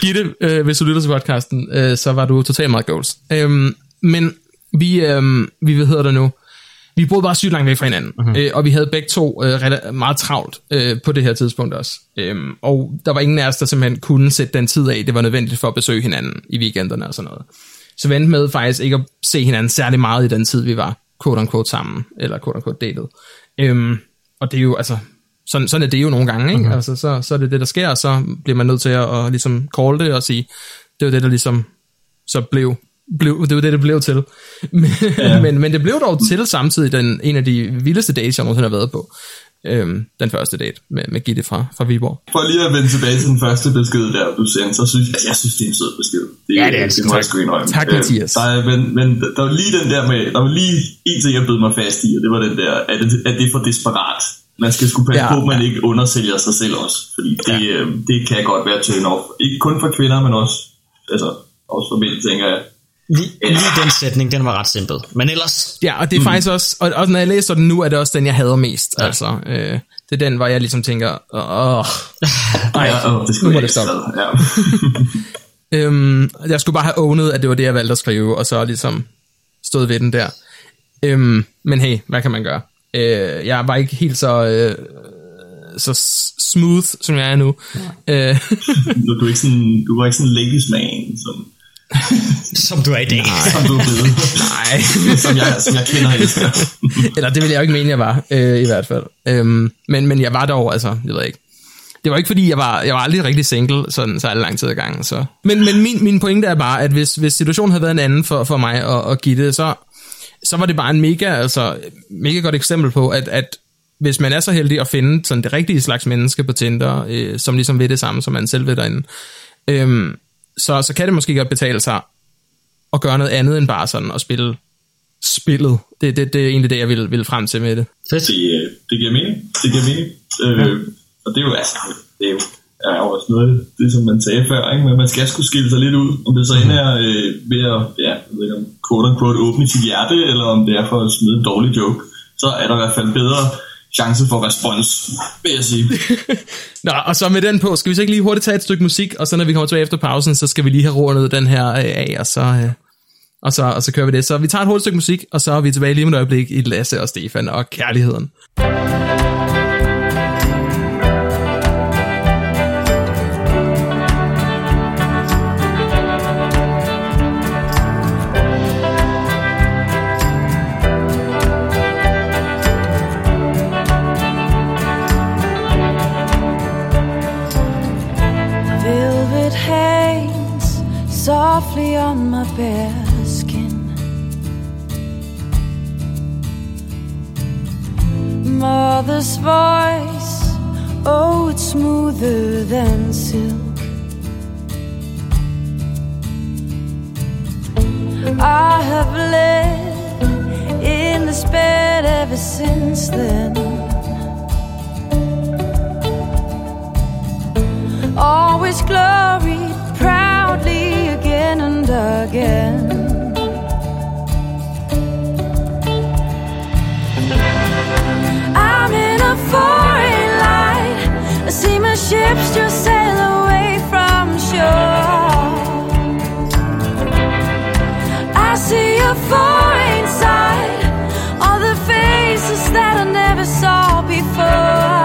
Gitte, øh, hvis du lytter til podcasten, øh, så var du totalt meget ghost. Øhm, men vi, øh, vi, hvad hedder det nu? Vi boede bare sygt langt væk fra hinanden, Mhm. uh-huh. øh, og vi havde begge to øh, meget travlt øh, på det her tidspunkt også. Øhm, og der var ingen af os, der simpelthen kunne sætte den tid af, det var nødvendigt for at besøge hinanden i weekenderne og sådan noget. Så vi endte med faktisk ikke at se hinanden særlig meget i den tid, vi var quote unquote sammen, eller quote unquote datet. Øhm, og det er jo, altså, sådan, sådan er det jo nogle gange, ikke? Uh-huh. Altså, så, så er det det, der sker, og så bliver man nødt til at, at ligesom call det og sige, det var det, der ligesom så blev, blev det var det, det blev til. Men, ja. men, men det blev dog til samtidig den, en af de vildeste dates, jeg nogensinde har været på. Øhm, den første date med, med Gitte fra, fra Viborg. For lige at vende tilbage til den første besked der, du sendte, så synes jeg, jeg synes, det er en sød besked. Det, Ja, det er altid det må jeg tak. indrømme. Tak, Øh, Mathias. Der er, men, men der var lige den der med, der var lige en ting, jeg bed mig fast i, og det var den der, at det, at det er for desperat. Man skal sgu passe Ja, på, at man ja. ikke undersælger sig selv også, fordi det, ja. det kan godt være turn off. Ikke kun for kvinder, men også, altså, også for mænd, tænker jeg. Lige, lige den sætning, den var ret simpel. Men ellers, Ja, og det er mm. faktisk også, og, og når jeg læser den nu, er det også den, jeg hader mest. Ja. Altså, øh, det er den, hvor jeg ligesom tænker, åh, Ej, ja, det nu må jeg det stoppe. Ja. Øhm, jeg skulle bare have ownet, at det var det, jeg valgte at skrive, og så ligesom stået ved den der. Øhm, men hey, hvad kan man gøre? Øh, jeg var ikke helt så, øh, så smooth, som jeg er nu. Ja. Øh, du, du, er ikke sådan, du var ikke sådan en ladies man, som, som du er i dag. som du er blevet, nej, som jeg, som jeg kender elsker. eller det vil jeg jo ikke mene, jeg var, øh, i hvert fald. Øhm, men, men jeg var dog, altså, jeg ved ikke. Det var ikke fordi, jeg var, jeg var aldrig rigtig single, sådan så lang tid ad gangen. Så. Men, men min, min pointe er bare, at hvis, hvis situationen havde været en anden for, for mig og, og Gitte, så, så var det bare en mega, altså, mega godt eksempel på, at, at hvis man er så heldig at finde sådan det rigtige slags menneske på Tinder, øh, som ligesom ved det samme, som man selv ved derinde, øhm, så, så kan det måske godt betale sig at gøre noget andet end bare sådan at spille spillet. Det, det, det er egentlig det, jeg vil, vil frem til med det. Fedt. Det, øh, det giver mening. Det giver mening. Øh, ja. Og det er jo altså, det er jo, er jo også noget af det, som man sagde før, ikke? men man skal skulle skille sig lidt ud, om det så end er øh, ved at, ja, jeg ved ikke om quote unquote åbne sit hjerte, eller om det er for at smide en dårlig joke, så er der i hvert fald bedre chance for respons, vil jeg sige. Nå, og så med den på, skal vi så ikke lige hurtigt tage et stykke musik, og så når vi kommer tilbage efter pausen, så skal vi lige have rundet den her øh, af, og så, øh, og, så, og så kører vi det. Så vi tager et hurtigt stykke musik, og så er vi tilbage lige om et øjeblik i Lasse og Stefan og kærligheden. Me on my bare skin. Mother's voice, oh, it's smoother than silk. I have lived in this bed ever since then. Always again and again. I'm in a foreign light. I see my ships just sail away from shore. I see a foreign side, all the faces that I never saw before.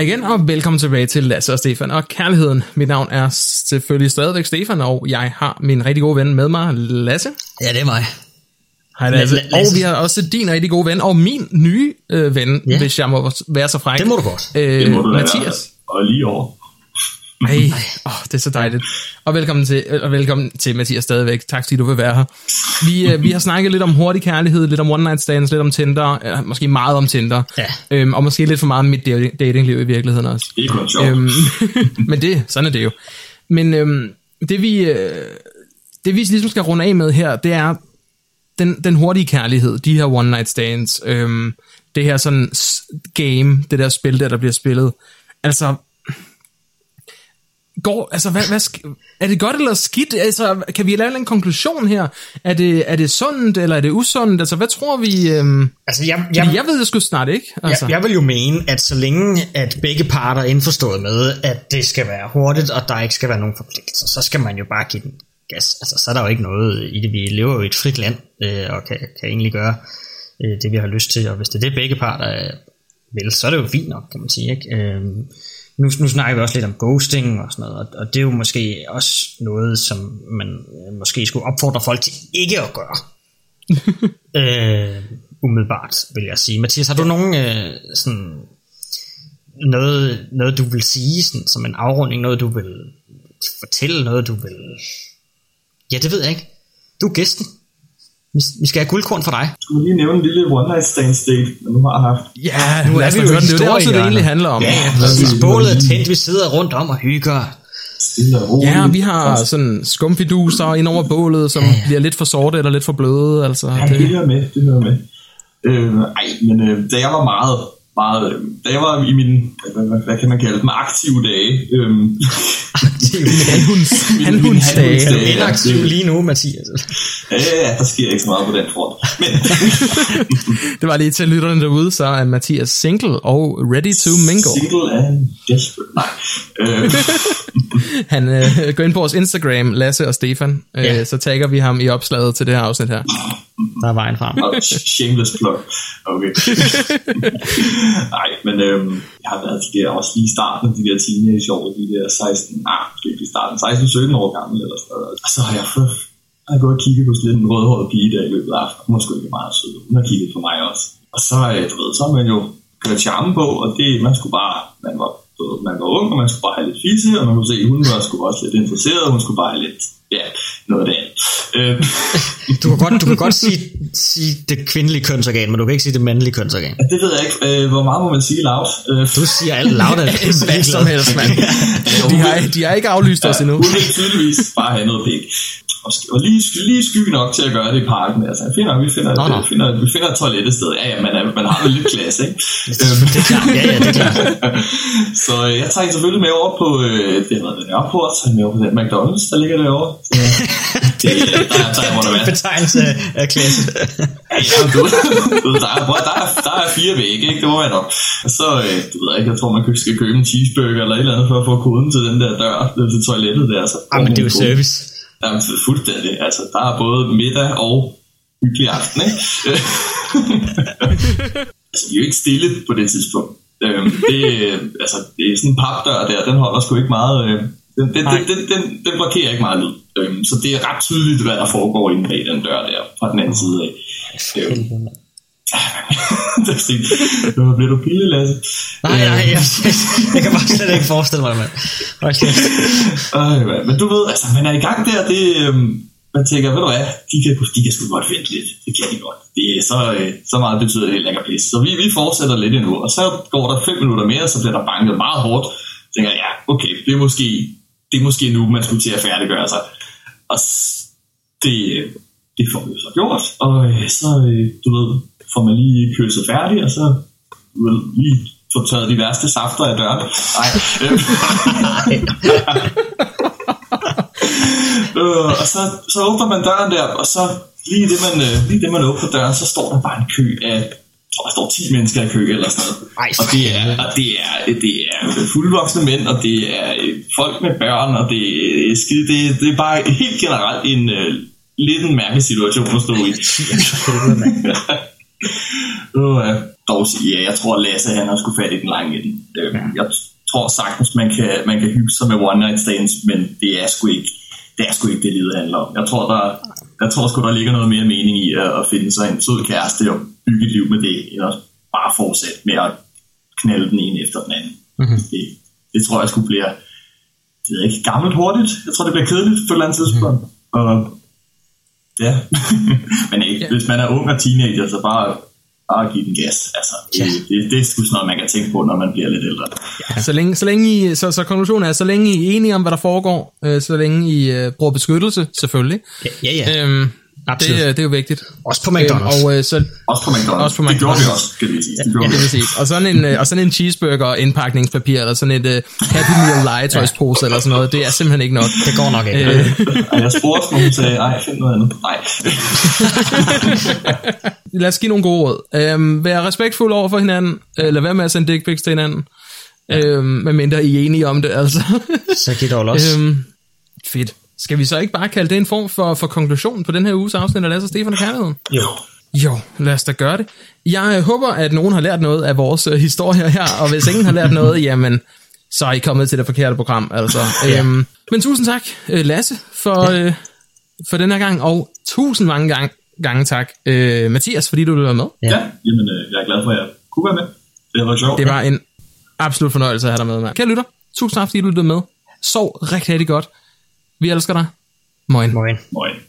Hej igen, og velkommen tilbage til Lasse og Stefan og Kærligheden. Mit navn er selvfølgelig stadigvæk Stefan, og jeg har min rigtig gode ven med mig, Lasse. Ja, det er mig. Hej Lasse. La- Og Lasse. vi har også din rigtig gode ven, og min nye øh, ven, Ja. hvis jeg må være så fræk. Det må du godt. Øh, Det må du Mathias. Og lige over. Ej, oh, det er så dejligt. Og velkommen til, og velkommen til Mathias stadigvæk. Tak fordi du vil være her. Vi, øh, vi har snakket lidt om hurtig kærlighed, lidt om one night stands, lidt om Tinder, øh, måske meget om Tinder, Ja. øhm, og måske lidt for meget om mit dating- datingliv i virkeligheden også. Det er. Øhm, men det, sådan er det jo. Men øhm, det vi, øh, det vi ligesom skal runde af med her, det er den, den hurtige kærlighed, de her one night stands, øhm, det her sådan game, det der spil der, der bliver spillet. Altså, går, altså hvad, hvad, er det godt eller skidt? Altså, kan vi lave en konklusion her? Er det, er det sundt, eller er det usundt? Altså, hvad tror vi? Øhm, Altså, jeg, jeg, jeg, jeg ved det sgu snart ikke. Altså. jeg, jeg vil jo mene, at så længe at begge parter er indforstået med, at det skal være hurtigt, og der ikke skal være nogen forpligtelser, så skal man jo bare give den gas. Altså, så er der jo ikke noget i det. Vi lever jo i et frit land, øh, og kan, kan egentlig gøre øh, det, vi har lyst til. Og hvis det er det, begge parter øh, vil, så er det jo fint nok, kan man sige. Ikke? Øh, nu, nu snakker vi også lidt om ghosting og sådan noget, og, og det er jo måske også noget, som man øh, måske skulle opfordre folk til ikke at gøre. øh, umiddelbart, vil jeg sige. Mathias, har du nogen øh, sådan noget, noget, du vil sige sådan, som en afrunding, noget du vil fortælle, noget du vil... Ja, det ved jeg ikke. Du er gæsten. Vi, skal have guldkorn for dig. Skulle vi lige nævne en lille one night stand date, man nu har haft. Ja, Nu er vi jo den. Det er det også, det egentlig handler om. Ja, ja, præcis. Bålet er tændt, vi sidder rundt om og hygger. Og roligt. Ja, vi har sådan skumfiduser ind over bålet, som bliver lidt for sorte eller lidt for bløde. Altså, Ja, det det, hører med, det hører med. Øh, ej, men øh, da jeg var meget, meget, øh, da jeg var i min, hvad, hvad, hvad kan man kalde dem, aktive dage, øh, hanhunds, min hanhundsdage. hanhundsdage. Det er aktiv lige nu, Mathias. ja, ja, der sker ikke så meget på den front. Men Det var lige til lytterne derude, så er Mathias single og ready to mingle. single and desperate, nej. Øh, Han øh, går ind på vores Instagram, Lasse og Stefan, øh, Ja. så tagger vi ham i opslaget til det her afsnit her. Der er vejen frem. og shameless plug. Okay. Nej, men øhm, jeg har været de der, også lige i starten af de der teenageår, de der 16, nej, ikke i starten, 16-17 år gammel eller sådan noget. Og så har jeg fået, jeg har gået og kigget på sådan en rødhåret pige der i løbet af aftenen. Hun var sgu ikke meget sød. Hun har kigget på mig også. Og så, øh, du ved, så har man jo kørt charme på, og det, man skulle bare, man var, man var ung, og man skulle bare have lidt fisse, og man kunne se, at hun var sgu også lidt interesseret, og hun skulle bare have lidt, ja, noget af det. Øh, Du kan godt, du kan godt sige, sige det kvindelige kønsorgan, men du kan ikke sige det mandlige kønsorgan. det ved jeg ikke, øh, hvor meget må man sige loud? Øh, Du siger alt lavt af Hvad som helst, mand. De har, de har ikke aflyst os endnu. Hun vil tydeligvis bare have noget pæk. Og, og lige, lige sky nok til at gøre det i parken. Altså, jeg finder, vi, finder, Nå, vi, finder, vi finder et toilet et sted. Ja, ja, man, er, man har vel lidt klasse, ikke? Øhm, Det er klart. Ja, ja, det er klart. så øh, jeg tager hende selvfølgelig med over på, øh, det været den Nørreport, er jeg med over på den McDonald's, der ligger derovre. Så, det, der, der, der må der være. Betegnelse af klasse. Ja, du, du, der, er, der, er, der er fire vægge, ikke? Det må være nok. Så, øh, du ved ikke, jeg tror, man skal købe en cheeseburger eller et eller andet, for at få koden til den der dør, til toilettet der. Så men det er jo service. Jamen, fuldstændig. Altså, der er både middag og hyggelig aften, ikke? altså, vi er jo ikke stille på det tidspunkt. Øhm, det, altså, det er sådan en papdør der, den holder sgu ikke meget... Øh, den, den, den, den, den, den blokerer ikke meget lyd. Øhm, så det er ret tydeligt, hvad der foregår inde bag den dør der, fra den anden side af. Øhm, er "Øh, bliver du pille, Lasse? Nej, nej, jeg, jeg kan bare slet ikke forestille mig, mand. Mand. men du ved, altså, man er i gang der, det, øhm, man tænker, ved du hvad, de kan, de kan sgu godt vente lidt, det kan de godt. Det er så, øh, så meget betyder det heller ikke pis. Så vi, vi fortsætter lidt endnu, og så går der fem minutter mere, så bliver der banket meget hårdt. Så tænker jeg, ja, okay, det er måske, det er måske nu, man skulle til at færdiggøre sig. Og det, øh, det får vi så gjort, og øh, så, øh, du ved, får man lige kysset færdig, og så lige få taget de værste safter af døren. Nej, øh, og så, så åbner man døren der, og så lige det, man, øh, lige det, man åbner døren, så står der bare en kø af, tror, der står 10 mennesker i kø eller sådan noget. Ej, og det er, og det er, det er fuldvoksne mænd, og det er øh, folk med børn, og det er skide, det, det er bare helt generelt en øh, lidt en mærkelig situation at stå i. Uh. Dog ja, jeg tror, Lasse han har sgu fat i den lange ende. Øh, Jeg tror sagtens, man kan, man kan hygge sig med one night stands, men det er sgu ikke det, er sgu ikke det, livet handler om. Jeg tror, der, jeg tror sgu, der ligger noget mere mening i at, at finde sig en sød kæreste og bygge et liv med det, end at bare fortsætte med at knalde den ene efter den anden. Mm-hmm. Det, det tror jeg skulle bliver det er ikke gammelt hurtigt. Jeg tror, det bliver kedeligt på et eller andet tidspunkt. Og Ja, men ikke, hvis man er ung og teenager, så bare, bare give den gas. Altså, det, det, det er sgu sådan noget, man kan tænke på, når man bliver lidt ældre. Så længe, så længe I, så, så konklusionen er, så længe I er enige om, hvad der foregår, øh, så længe I øh, bruger beskyttelse, selvfølgelig. Ja, ja. ja. Øhm, Absolut. det, øh, det er jo vigtigt. Også på McDonald's. Øhm, og øh, så, Også på McDonald's. Også på Det gjorde vi McDonald's. også, skal vi sige. Det ja, det vi. vil sige. Og sådan en, øh, og sådan en cheeseburger indpakningspapir, eller sådan et øh, Happy Meal legetøjspose, eller sådan noget, det er simpelthen ikke nok. Det går nok ikke. Øh, Og jeg spurgte, når hun sagde, ej, find noget andet. Nej. lad os give nogle gode råd. Øhm, vær respektfuld over for hinanden. Øh, lad være med at sende dick pics til hinanden. Øhm, medmindre I er enige om det, altså. Så giv dog los. øhm, fedt. Skal vi så ikke bare kalde det en form for, for konklusion på den her uges afsnit af Lasse og Stefan og Kærligheden? Jo. Jo, lad os da gøre det. Jeg øh, håber, at nogen har lært noget af vores øh, historier her, og hvis ingen har lært noget, jamen, så er I kommet til det forkerte program, altså. Ja. øhm, men tusind tak, øh, Lasse, for, øh, for den her gang, og tusind mange gang, gange tak, øh, Mathias, fordi du ville være med. Ja. Ja, jamen, øh, jeg er glad for, at jeg kunne være med. Det var sjovt. Det var en absolut fornøjelse at have dig med, mand. Kære lytter, tusind tak, fordi du lyttede med. Sov rigtig, rigtig godt. Vi elsker dig. Moin. Moin. Moin.